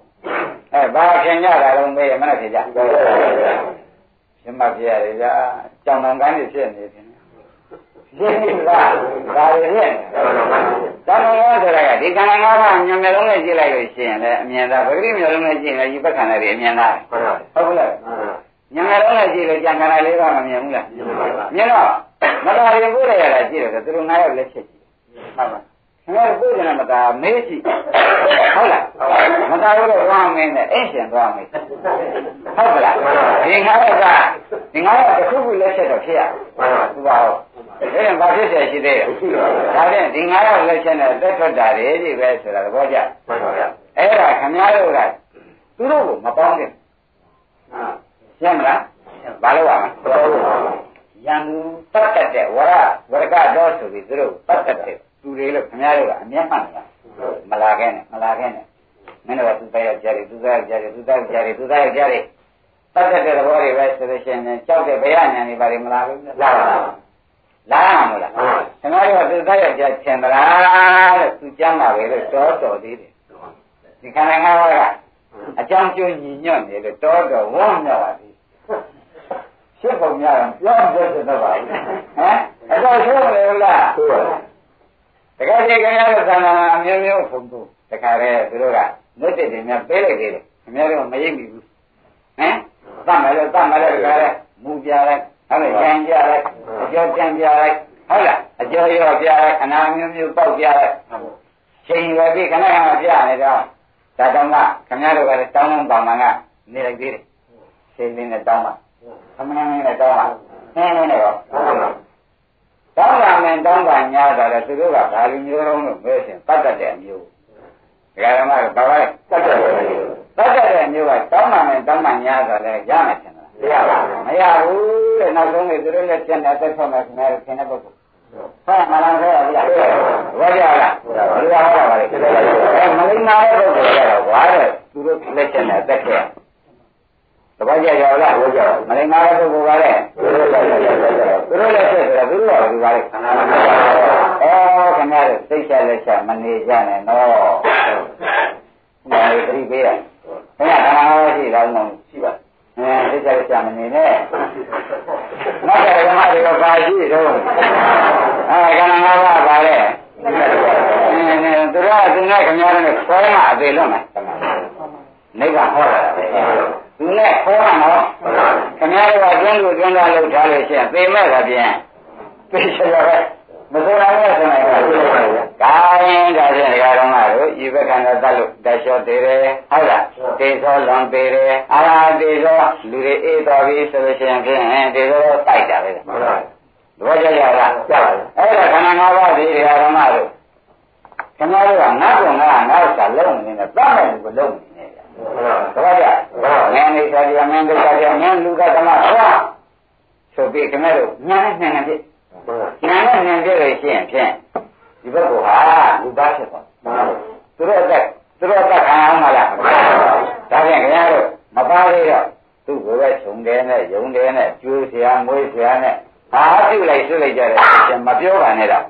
အဲဘာခင်ကြတာလုံးမေးရမနဲ့ဖြစ်ကြရှင်မပြရတယ်ကြာကြောင်တန်ကန်းနေဖြစ်နေတယ်ရှင်းပြီလားဒါရင်းတဏှာရောဆိုတာကဒီခန္ဓာငါးပါးညံမျိုးလုံးနဲ့ကြည့်လိုက်လို့ရှိရင်လည်းအမြင်သာပဂတိမျိုးလုံးနဲ့ကြည့်ရင်လည်းဒီပက္ခဏာတွေအမြင်သာမှန်ပါဟုတ်ကဲ့ညံမျိုးလုံးနဲ့ကြည့်လို့ကြံခန္ဓာလေးပါးမမြင်ဘူးလားမြင်တော့မသာရင်ကိုယ်ရရတာကြည့်တယ်သူတို့ငါးယောက်လက်ချက်ကြည့်ဟုတ်ပါခ ငါတို့ပြည့်နေမသာမေးကြည့်ဟုတ်လားမသာလို့တော့ဝမ်းမင်းနဲ့အင့်ရှင်သွားမေးဟုတ်ကလားဒီငါတို့ကဒီငါတို့ကတစ်ခုခုလက်ချက်တော့ဖြစ်ရဘူးပါဟုတ်ဒါရင်ဘာဖြစ်ဆရာရှိသေးလဲဒါဖြင့်ဒီငါတို့လက်ချက်နဲ့တက်ထွက်တာတွေကြီးပဲဆိုတာသဘောကျမှန်ပါဗျအဲ့ဒါခင်ဗျားတို့ကသူတို့ကိုမပေါင်းနဲ့ဟာရှင်းမလားဘာလို့ပါမလဲရံတတ်တဲ့ဝရဝရကတော့ဆိုပြီးသူတို့တတ်တဲ့ သူတွေလို့ခင်ဗျားတို့ကအမျက်မှန်နေတာမလာခဲ့နဲ့မလာခဲ့နဲ့မင်းတို့ကသူသားယောက်ျားတွေသူသားယောက်ျားတွေသူသားယောက်ျားတွေသူသားယောက်ျားတွေတတ်တတ်တဲ့သဘောတွေပဲဆိုလို့ရှိရင်ကြောက်တဲ့ဘယညာနေပါလေမလာဘူးလာပါလာမှာမလားခင်ဗျားတို့ကသူသားယောက်ျားချင်သလားလို့သူကြမ်းပါပဲလို့တော်တော်သေးတယ်ဒီခန္ဓာငါးပါးကအကြောင်းကျိုးညီညွတ်နေလို့တော်တော်ဝန်းမြောက်ပါသေးရှင်းပုံများတော့ပြောပြစတော့ပါဘူးဟမ်အဲ့တော့ဆိုးလေလားဆိုပါ တခါတည်းခင်ဗျားတို့သံဃာအမျိုးမျိုးဖုံဖို့တခါတည်းသူတို့ကမွတ်တဲ့တင်များပေးလိုက်သေးတယ်ခင်ဗျားတို့မရိပ်မိဘူးဟမ်သတ်မယ်လို့သတ်မယ်လို့တခါတည်းမူပြလိုက်ဟုတ်လားကြံပြလိုက်အကျော်ကြံပြလိုက်ဟုတ်လားအကျော်ရောပြလိုက်ခဏမျိုးမျိုးပေါက်ပြလိုက်ရှချိန်ရွယ်ပြီးခဏခဏပြနေတော့ဒါတောင်းကခင်ဗျားတို့ကလည်းတောင်းလုံးပေါင်မှန်ကနေလိုက်သေးတယ်ချိန်လေးနဲ့တောင်းပါအမှန်နဲ့တောင်းပါနင်းနေတော့ တောင်းပါမယ်တောင်းပါညာတာလေသူတို့ကဘာလိုမျိုးလုံးလို့ပြောရှင်တတ်တတ်တဲ့အမျိုးဒကာဓမ္မကဘာလဲတတ်တတ်တဲ့အမျိုးတတ်တတ်တဲ့အမျိုးကတောင်းပါမယ်တောင်းပါညာတာလေရမယ်ရှင်လားမရဘူးတဲ့နောက်ဆုံးလေသူတို့လည်းကျန်တဲ့သက်ဆုံးမယ်ခင်ဗျားတို့ခင်တဲ့ပုဂ္ဂိုလ်ဟုတ်မလားဆိုရပြီလားဘောကြလားဘယ်လိုဟောတာပါလဲအဲမလိမ္မာတဲ့ပုဂ္ဂိုလ်ကတော့ဘာလဲသူတို့လက်ချက်နဲ့သက်ခဲ့ တပည့်ကြရလားဘောကြမလိမ္မာတဲ့ပုဂ္ဂိုလ်ကလည်းသူတို့လက်ချက်သူတို့လက်ချက်ဆိုတော့သူတို့ကဘာလဲခန္ဓာမဩခင်ဗျားတို့သိချလက်ချက်မနေကြနဲ့နော်မလေးပြိပေးရခင်ဗျာခန္ဓာမရှိတော့မရှိပါအဲသိချလက်ချက်မနေနဲ့နောက်တဲ့ဓမ္မတွေကပါရှိတော့အဲခန္ဓာငါးပါးပါလေအဲသူတို့ကသူနဲ့ခင်ဗျားတို့နဲ့ဆွဲမှအသေးလုံးမယ် နိဗ္ဗာန်ဟောတာပဲသူနဲ့ဟောတာနော်ခင်ဗျားတို့ကကျွန်းကိုကျွန်းသားလောက်ထားလို့ရှိရင်သေမဲ့တာပြန်သိချရပဲမစိုးနိုင်ဘူးဆိုနိုင်ပါဘူး။ဒါရင်ဒါဖြင့်ဒကာတော်မတို့ဤဘက်ကံတော့တတ်လို့တလျှော့သေးတယ်ဟုတ်လား။တေသောလွန်သေးတယ်။အာဟာတေသောလူတွေအေးတော်ပြီဆိုလို့ရှိရင်ဖြင့်တေသောတိုက်တာပဲ။ဟုတ်လား။သဘောကျကြလား။ကျပါပြီ။အဲ့ဒါခန္ဓာ၅ပါးဒီဒကာတော်မတို့ခင်ဗျားတို့ကငါ့ကောင်ကငါ့စာလုံးနေတယ်တတ်မယ်ကိုလုံးနေတယ်။ဟုတ်လား။ သဘောကျမင်းနေစားကြမင်းဒုက္ခကြမင်းလူကသမဟောဆိုပြီးခင်ဗျားတို့ညာနဲ့နှံနှံပြည့်ညာနဲ့နှံပြည့်လို့ရှိရင်ဖြင့်ဒီဘက်ကဟာလူသားဖြစ်သွားသူတို့အသက်သူတို့အသက်ခံအောင်မလားဒါဖြင့်ခင်ဗျားတို့မပါသေးတော့သူ့ကိုယ်ပဲခြုံတယ်နဲ့ယုံတယ်နဲ့ကျွေးဆရာမွေးဆရာနဲ့ဘာပြုလိုက်ဆွလိုက်ကြတယ်ရှင်မပြောပါနဲ့တော့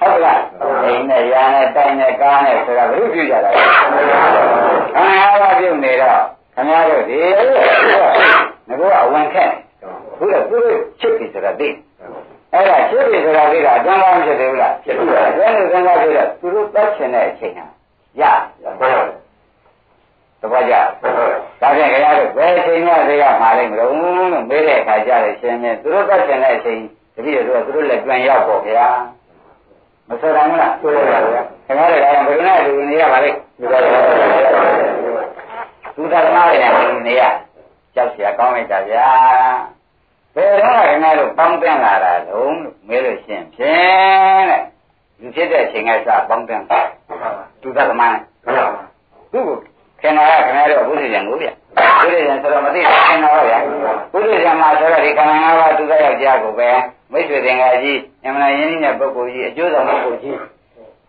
ဟုတ်လားအိမ်နဲ့ရာနဲ့တိုင်နဲ့ကားနဲ့ဆိုတာဘယ်လိုပြုကြတာလဲခံရပါပြုနေတော့ခင်ဗျားတို့ဒီငါကအဝင်ခက်ဘုရားသူတို့ချစ်ပြီဆိုတာသိအဲ့ဒါချစ်ပြီဆိုတာသိတာအကျမ်းကောင်းဖြစ်တယ်ဟုတ်လားဖြစ်ပါဘူးအဲ့ဒါစဉ်းစားကြည့်တော့သူတို့တတ်ချင်တဲ့အချိန်ဟာရတပတ်ကြဒါဖြင့်ခင်ဗျားတို့ဘယ်အချိန်မှသိရမှာလိမ့်မလို့လို့မေးတဲ့အခါကျတော့ရှင်မြင်သူတို့တတ်ချင်တဲ့အချိန်တပည့်တို့ကသူတို့လက်ပြန်ရောက်ပေါ့ဗျာ မဆိုရဘူးလားဆိုရပါဗျာခင်ဗျားတို့ကဘယ်နဲ့လူနေရပါလိမ့်သူသမားတွေနဲ့နေရကြောက်เสียကောင်းလိုက်တာဗျာဘယ်တော့ခင်ဗျားတို့ပေါင်းတင်လာတာလုံးလို့မေးလို့ရှင်းဖြင့်တဲ့လူဖြစ်တဲ့အချိန်ကစပေါင်းတင်တာသူသမားသူ့ကိုခင်ဗျားကခင်ဗျားတို့ဘုရားရှင်ကိုဗျဘုရားရှင်ဆိုတော့မသိခင်ဗျားပါဗျာဘုရားရှင်မှာဆိုတော့ဒီခန္ဓာ၅ပါးသူသယောက်ျားကိုပဲ မိတ်ဆွေသင်္ကာကြီးအမှန်ရင်းနှီးတဲ့ပုဂ္ဂိုလ်ကြီးအကျိုးဆောင်ပုဂ္ဂိုလ်ကြီး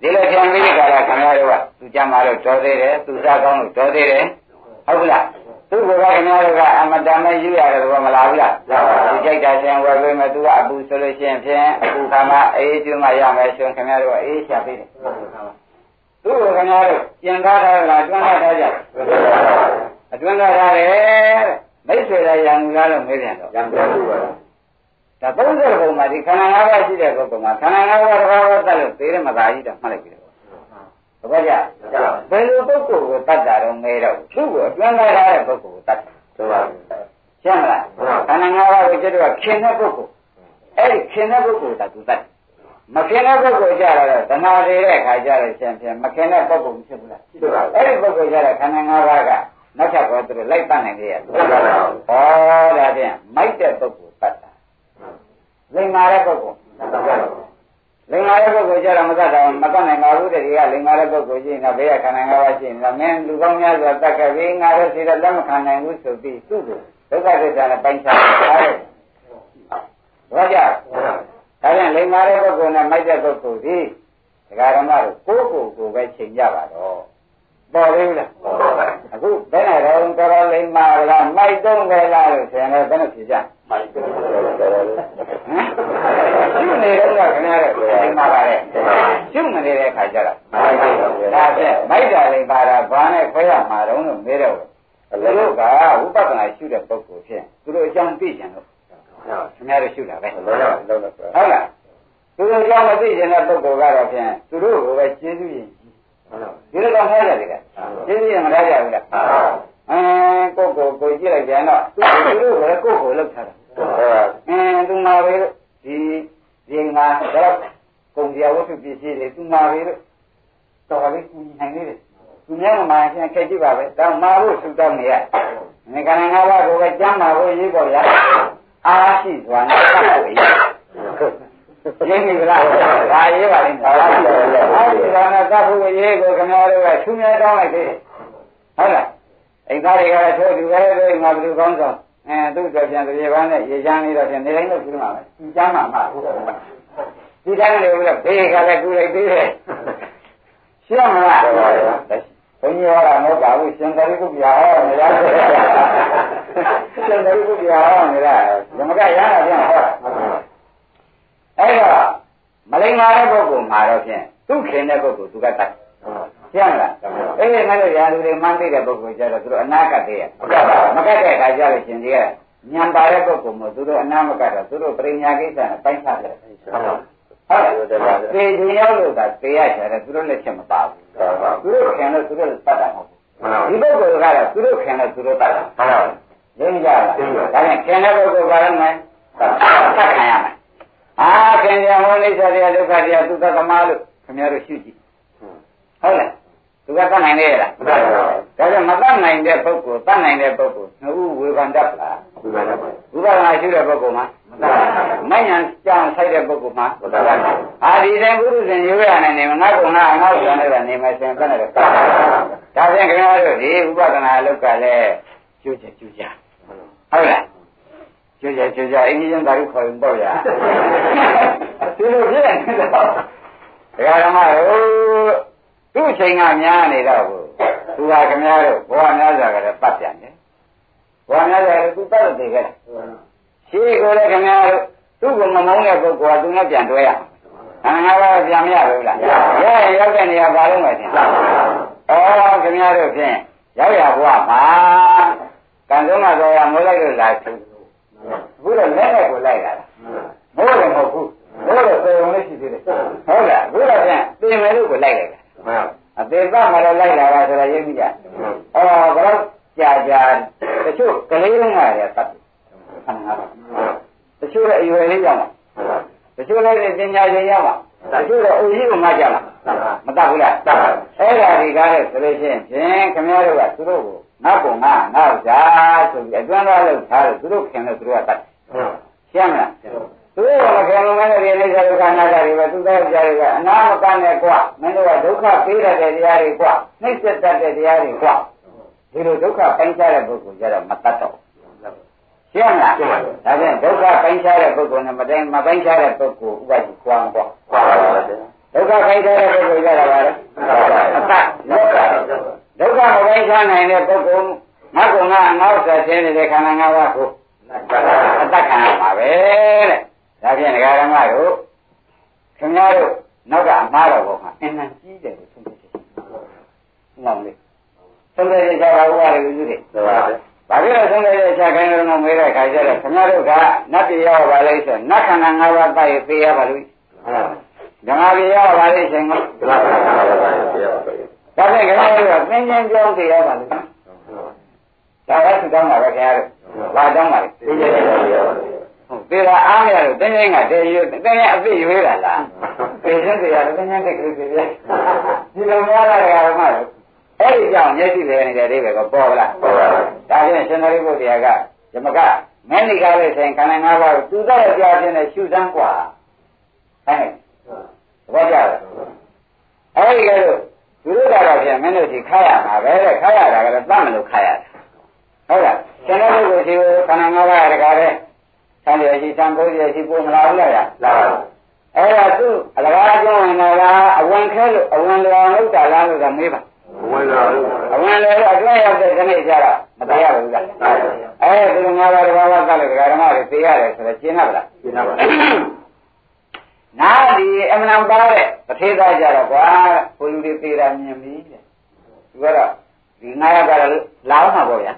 ဒီလိုပြန်ပြီးကြတာခင်ဗျားတို့ကသူကြမှာတော့တော်သေးတယ်သူစားကောင်းလို့တော်သေးတယ်ဟုတ်လားသူ့ဘုရားခင်ဗျားတို့ကအမတန်မဲ့ယူရတယ်ဘောမလားဘူးလားသူကြိုက်တာချင်းဝယ်ပေးမယ်သူကအပူဆိုလို့ရှိရင်ဖြင့်အပူခါမှအေးကျွမ်းမှရမယ်ဆိုရင်ခင်ဗျားတို့ကအေးချပေးတယ်သူ့ဘုရားခင်ဗျားတို့ပြန်ကားထားတာတွန်းထားကြအတွန်းထားရတယ်မိတ်ဆွေလည်းရံကားလို့မေးပြန်တော့ရံကားလို့ပါ ဒါ30ဘုံမှာဒီခန္ဓာ၅ပါးရှိတဲ့ပုဂ္ဂိုလ်မှာခန္ဓာ၅ပါးတစ်ပါးပဲတတ်လို့သေရမသာကြီးတော့မှတ်လိုက်ပြီတော့တပည့်ကြဘယ်လိုပုဂ္ဂိုလ်ကိုတတ်တာတော့မဲတော့သူ့ကိုအတွင်းလိုက်တဲ့ပုဂ္ဂိုလ်ကိုတတ်တယ်ဟုတ်ပါဘူးရှင်းမလားခန္ဓာ၅ပါးကိုကျတော့ခင်တဲ့ပုဂ္ဂိုလ်အဲ့ဒီခင်တဲ့ပုဂ္ဂိုလ်ကသူတတ်မခင်တဲ့ပုဂ္ဂိုလ်ကြတော့ဓနာသေးတဲ့ခါကြတော့ရှင်ဖြင့်မခင်တဲ့ပုဂ္ဂိုလ်မဖြစ်ဘူးလားဖြစ်ပါဘူးအဲ့ဒီပုဂ္ဂိုလ်ကြတော့ခန္ဓာ၅ပါးကနောက်ထပ်တော့သူလိုက်တတ်နိုင်လေရဲ့ဟုတ်ပါဘူးဩဒါဖြင့်မိုက်တဲ့ပုဂ္ဂိုလ်တတ်တာ လိမ္မာတဲ့ပုဂ္ဂိုလ်လိမ္မာတဲ့ပုဂ္ဂိုလ်ကြတော့မတတ်တော့မတတ်နိုင်ပါဘူးတည်းကလိမ္မာတဲ့ပုဂ္ဂိုလ်ရှိနေဘေးကခန္ဓာ၅ပါးရှိနေတာမင်းလူကောင်းများစွာတတ်ခဲ့ပြီးငါတို့စီတော့လက်မခံနိုင်ဘူးဆိုပြီးသူ့ကိုဒုက္ခသစ္စာနဲ့ပိုင်းခြားထားတယ်ဘာကြဒါပြန်လိမ္မာတဲ့ပုဂ္ဂိုလ်နဲ့မိုက်တဲ့ပုဂ္ဂိုလ်ဒီဒကာရမတို့ကိုယ်ကိုယ်ကိုပဲချိန်ကြပါတော့ပေါ်သေးလားအခုဘယ်နဲ့တော့တော်တော်လိမ္မာလားမိုက်တုံးပဲလားလို့ဆိုရင်လည်းဘယ်နဲ့ဖြေကြမိုက်တုံး ဟမ်ရှုနေတော့ကခင်ဗျားတို့လိမ္မာပါလေရှုမနေတဲ့အခါကျတော့ဒါဖြင့်မိုက်တာလိမ္မာတာဘာနဲ့ခွဲရမှာတော့လို့မေးတော့သူတို့ကဝိပဿနာရှုတဲ့ပုဂ္ဂိုလ်ဖြင့်သူတို့အကြောင်းသိကြလို့ခင်ဗျားတို့ရှုတာပဲဟုတ်လားသူတို့အကြောင်းမသိကြတဲ့ပုဂ္ဂိုလ်ကတော့ဖြင့်သူတို့ကိုပဲကျေးဇူးရင်ဒီလိုတော့ထားရတယ်ကကျေးဇူးရင်မထားကြဘူးလားအင်းကိုကိုကိုကြည့်လိုက်ပြန်တော့သူတို့ကကိုကိုလောက်ထားတာ အင်းသူမှာပဲဒီဒီငါတော့ကုန်ကြဝတ္ထုပစ္စည်းတွေသူမှာပဲလို့တော်လေးကူညီနိုင်သေးတယ်သူများမှမှရှင်ခဲ့ကြည့်ပါပဲတောင်းမာဖို့ဆုတောင်းနေရငါကလည်းငါးပါးကိုပဲကြမ်းပါဖို့ရေးပေါ်ရအားရှိစွာနဲ့တတ်ဖို့ရရင်းပြီလားဒါရေးပါလိမ့်မယ်အားရှိစွာနဲ့တတ်ဖို့ရေးကိုခင်ဗျားတို့ကသူများတောင်းလိုက်သေးတယ်ဟုတ်လားအိမ်သားတွေကလည်းထိုးတူပဲလို့ငါဘယ်လိုကောင်းဆောင် အဲသူ့အတွက်ပြန်ပြေပန်းနဲ့ရေချမ်းလေးတော့ပြန်နေတိုင်းလို့ပြုမှာပဲဒီချမ်းမှာမှဒီတိုင်းလေဦးလည်းဘေးကလည်းကူလိုက်သေးတယ်ရှင်းမလားဘုန်းကြီးဟောတာမဟုတ်ပါဘူးရှင်သာရိပုတ္တရာဟောနေရတယ်ရှင်သာရိပုတ္တရာဟောနေတာဓမ္မကရဟန်းပြန်ဟောအဲ့တော့မလိမ္မာတဲ့ပုဂ္ဂိုလ်မှာတော့ဖြင့်သူခင်တဲ့ပုဂ္ဂိုလ်သူကတတ် ရှင်းလားအေးငါတို့ရာလူတွေမှန်းသိတဲ့ပုဂ္ဂိုလ်ကြတော့သူတို့အနာကတ်သေးရမကတ်တဲ့အခါကျလို့ရှင်ကြီးကညံပါတဲ့ပုဂ္ဂိုလ်မျိုးသူတို့အနာမကတ်တော့သူတို့ပရိညာကိစ္စနဲ့ပိုင်းခြားတယ်ဟုတ်လားသေခြင်းရောက်လို့ကသေရချတယ်သူတို့လက်ချက်မပါဘူးသူတို့ခင်လို့သူတို့တတ်တာမဟုတ်ဘူးဒီပုဂ္ဂိုလ်ကတော့သူတို့ခင်လို့သူတို့တတ်တာဟုတ်ရင်းကြလားဒါနဲ့ခင်တဲ့ပုဂ္ဂိုလ်ကလည်းမယ်တတ်ခံရမယ်အာခင်ရဟောလိစ္ဆရာဒုက္ခတရားသူသသမားလို့ခင်ဗျားတို့ရှုကြည့်ဟုတ်လား သူကတတ်နိုင်လေလားမတတ်ပါဘူးဒါကြောင့်မတတ်နိုင်တဲ့ပုဂ္ဂိုလ်တတ်နိုင်တဲ့ပုဂ္ဂိုလ်နှစ်ဦးဝေဖန်တတ်လားဝေဖန်တတ်ပါဘူးဥပဒနာရှိတဲ့ပုဂ္ဂိုလ်မှာမတတ်ဘူးမဉ္ဇဉ်ကြောင်ဆိုင်တဲ့ပုဂ္ဂိုလ်မှာမတတ်ဘူးအာဒီတိုင်းပုရုဇဉ်ရိုးရနေနေငါကုံနာငါ့ကိုလည်းနေမယ်ဆိုရင်ဘယ်နဲ့လဲဒါဖြင့်ခင်ဗျားတို့ဒီဥပဒနာအလုပ်ကလည်းကျူးချက်ကျူးကြဟုတ်လားကျူးချက်ကျူးကြအင်းကြီးသာရုခေါ်ရင်ပေါ့ဗျာဒီလိုဖြစ်နေတော့ဒကာဓမ္မတို့ သူ့အချိန်ကများနေတော့ဘူးသူကခင်ဗျားတို့ဘဝများစွာကလည်းပတ်ပြန်တယ်ဘဝများစွာကလည်းသူပတ်လို့တည်ခဲ့တယ်ရှိကိုလည်းခင်ဗျားတို့သူ့ကိုမမုန်းတဲ့ပုဂ္ဂိုလ်ကသူနဲ့ပြန်တွဲရမှာငါကတော့ပြန်မရဘူးလားရရင်ရောက်တဲ့နေရာပါလို့မယ်ထင်ဩခင်ဗျားတို့ဖြင့်ရောက်ရဘဝမှာကံဆုံးကတော့မိုးလိုက်လို့လာသူအခုတော့လက်နဲ့ကိုလိုက်လာတာမိုးလည်းမဟုတ်ဘူးမိုးတော့သေုံလေးရှိသေးတယ်ဟုတ်လားအခုတော့ဖြင့်ပြင်မယ်လို့ကိုလိုက်လိုက်တာ အသေးသားမလည်းလိုက်လာတာဆိုတော့ရင်းမိကြ။အော်ကတော့ကြာကြာတချို့ကလေးလုံးကလည်းတတ်တယ်။ခဏပါ။တချို့လည်းအရွယ်လေးရောက်မှာ။တချို့လည်းပညာရှင်ရောက်မှာ။တချို့လည်းအုပ်ကြီးကမှကြမှာ။မတတ်ဘူးလား။တတ်ပါဘူး။အဲ့ဒါဒီကားတဲ့ဆိုလို့ရှိရင်ဖြင့်ခင်ဗျားတို့ကသူတို့ကိုငါ့ကိုငါငါ့ဇာဆိုပြီးအတွန်းသားလို့ထားလို့သူတို့ခင်လို့သူတို့ကတတ်တယ်။ရှင်းမလား။ သူတို့ကမခင်လို့မနဲ့ဒီအိစ္ဆာဒုက္ခနာတာတွေပဲသူသားကြတွေကအနာမကနဲ့ကွာမင်းတို့ကဒုက္ခပေးရတဲ့တရားတွေကွာနှိမ့်ဆက်တတ်တဲ့တရားတွေကွာဒီလိုဒုက္ခပိုင်းခြားတဲ့ပုဂ္ဂိုလ်ကြတော့မတတ်တော့ရှင်းမလားဒါပြန်ဒုက္ခပိုင်းခြားတဲ့ပုဂ္ဂိုလ်နဲ့မတိုင်းမပိုင်းခြားတဲ့ပုဂ္ဂိုလ်ဥပဒေကွာကွာဒုက္ခပိုင်းခြားတဲ့ပုဂ္ဂိုလ်ကြတော့ဗါလဲအတ္တဒုက္ခမပိုင်းခြားနိုင်တဲ့ပုဂ္ဂိုလ်ငါကငါငါဥစ္စာရှင်းနေတဲ့ခန္ဓာငါးပါးကိုအတ္တခံရမှာပဲတဲ့ ဒါဖြင့်ဒကာရမတို့ခင်ဗျားတို့နောက်ကအမှားတော်ဘောမှာအင်းနဲ့ကြီးတယ်လို့ဆုံးဖြတ်ချက်။မှန်လေ။ဆုံးဖြတ်ချက်ချတာဥပါရေယူတယ်။ဟုတ်ပါဘူး။ဘာဖြစ်လို့ဆုံးဖြတ်ချက်ချခိုင်းလို့မမေးတဲ့ခါကျတော့ခင်ဗျားတို့ကနတ်ပြည်ရောက်ပါလိမ့်ဆိုနတ်ခန္ဓာ၅ပါးတိုက်ပေးရပါလို့။ဟုတ်ပါဘူး။ဓမ္မပြည်ရောက်ပါလိမ့်ရှင်ကဓမ္မခန္ဓာ၅ပါးတိုက်ပေးရပါလို့။ဒါဖြင့်ခင်ဗျားတို့ကသင်္ကြန်ကြောင်းသိရပါလို့။ဒါကသူတောင်းတာပဲခင်ဗျားတို့။ဘာတောင်းပါလဲ။သင်္ကြန်ကြောင်းသိရပါလို့။ သေတာအားမရလို့တင်းတင်းကတည်းရွတင်းတင်းအသိရွေးတာလားသေချင်းတရားတင်းတင်းတိတ်ကလေးပြေးဒီလိုများတာဓမ္မလို့အဲ့ဒီကြောင့်မျက်စိလည်းနေတဲ့အိဗယ်ကပေါ်လာပေါ်လာဒါဖြင့်ရှင်သာရိပုတ္တရာကဓမ္မကမင်းဒီကားလေးဆိုင်ခန္ဓာ၅ပါးကိုသူတော့ကြားခြင်းနဲ့ရှုစမ်းกว่าအဲ့ဒါကြတယ်အဲ့ဒီကဲလို့သူတို့ကတော့ဖြင့်မင်းတို့ဒီခါရမှာပဲတဲ့ခါရတာကလည်းတတ်မလို့ခါရတယ်ဟုတ်လားရှင်သာရိပုတ္တရာကိုခန္ဓာ၅ပါးရတကားတဲ့ ဆံရရှိဆံကိုရရှိပို့မလာဘူးလားလာပါဘူးအဲ့ဒါသူအလကားကျောင်းဝင်တာကအဝင်ခဲလို့အဝင်လောင်လို့တာလားလို့ကမေးပါအဝင်လောင်အဝင်လောင်အတွင်းရောက်တဲ့ခဏကြတော့မတရားဘူးလားအဲ့ဒီလိုငါးပါးတစ်ပါးပါးသလို့ဒကာဓမ္မတွေသိရတယ်ဆိုတော့ရှင်းရပါလားရှင်းပါပါနာဒီအမှန်ပါတဲ့ပထေသားကြတော့ကွာဘုလူတွေသေးတာမြင်ပြီတဲ့သူကတော့ဒီငါးရကတော့လာအောင်မှာပေါ့ဗျာ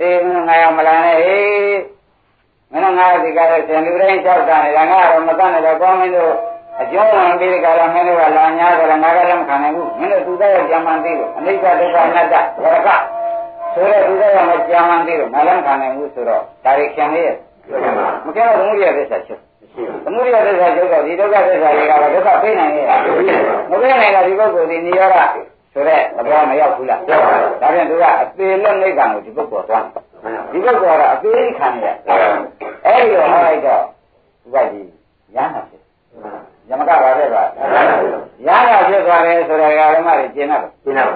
အေးငါးရမလာနဲ့ဟေး မင်းတို့ငါဒီကားတဲ့ဆင်လူတိုင်းလျှောက်တာနေတာငါတော့မတတ်နဲ့တော့ကောင်းမင်းတို့အကျုံးဝင်ပြီးဒီကားတော့မင်းတို့ကလာညာဆိုတော့ငါကလည်းမခံနိုင်ဘူးမင်းတို့သူသားရဲ့ကြံမှန်သေးလို့အနိစ္စဒုက္ခအနတ္တဝရကဆိုတော့သူသားရဲ့ကြံမှန်သေးလို့ငါလည်းမခံနိုင်ဘူးဆိုတော့ဒါရီခင်လေးရဲ့မကဲတော့ဘုံရတဲ့ဆက်ချက်သမုဒိယသစ္စာချုပ်တော့ဒီဒုက္ခသစ္စာတွေကတော့ဒုက္ခသိနိုင်ရဲ့မသိနိုင်တော့ဒီပုဂ္ဂိုလ်ဒီနိရောဓဆိုတဲ့သဘောမရောက်ဘူးလားဒါပြန်သူကအသေးလက်နိဗ္ဗာန်ကိုဒီပုဂ္ဂိုလ်သွား ဒီပုဂ္ဂိုလ်ကတော့အသေးခံရအဲ့ဒီတော့ဟောလိုက်တော့သူကဒီရဟနာဖြစ်ယမကပါပဲကွာရဟနာဖြစ်သွားတယ်ဆိုတော့ဓမ္မတွေကျင်တော့ရှင်းတော့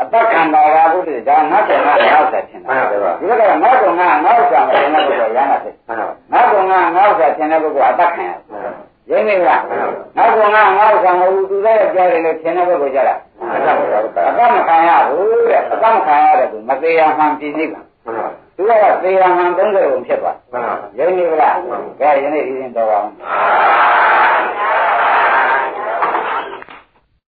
အတ္တကံတော်ရာဘုဒ္ဓဒါငါ့ကငါငါ့ဥစ္စာထင်တာဒီဘက်ကငါ့ကငါငါ့ဥစ္စာမထင်တဲ့ပုဂ္ဂိုလ်ရဟနာဖြစ်မှန်ပါငါ့ကငါငါ့ဥစ္စာထင်တဲ့ပုဂ္ဂိုလ်အတ္တခံရရင်းနေလားငါ့ကငါငါ့ဥစ္စာမဟုတ်ဘူးသူလည်းကြားတယ်လို့ထင်တဲ့ပုဂ္ဂိုလ်ကြတာမှန်ပါဗျာအတ္တမခံရဘူးတဲ့အတ္တမခံရတဲ့သူမသေးရမှန်ပြင်းနေပါမှန်ပါ သူကသေရဟံ30ကိုဖြစ်သွားယုံကြည်လားကဲယနေ့ဒီရင်တော်ပါဦး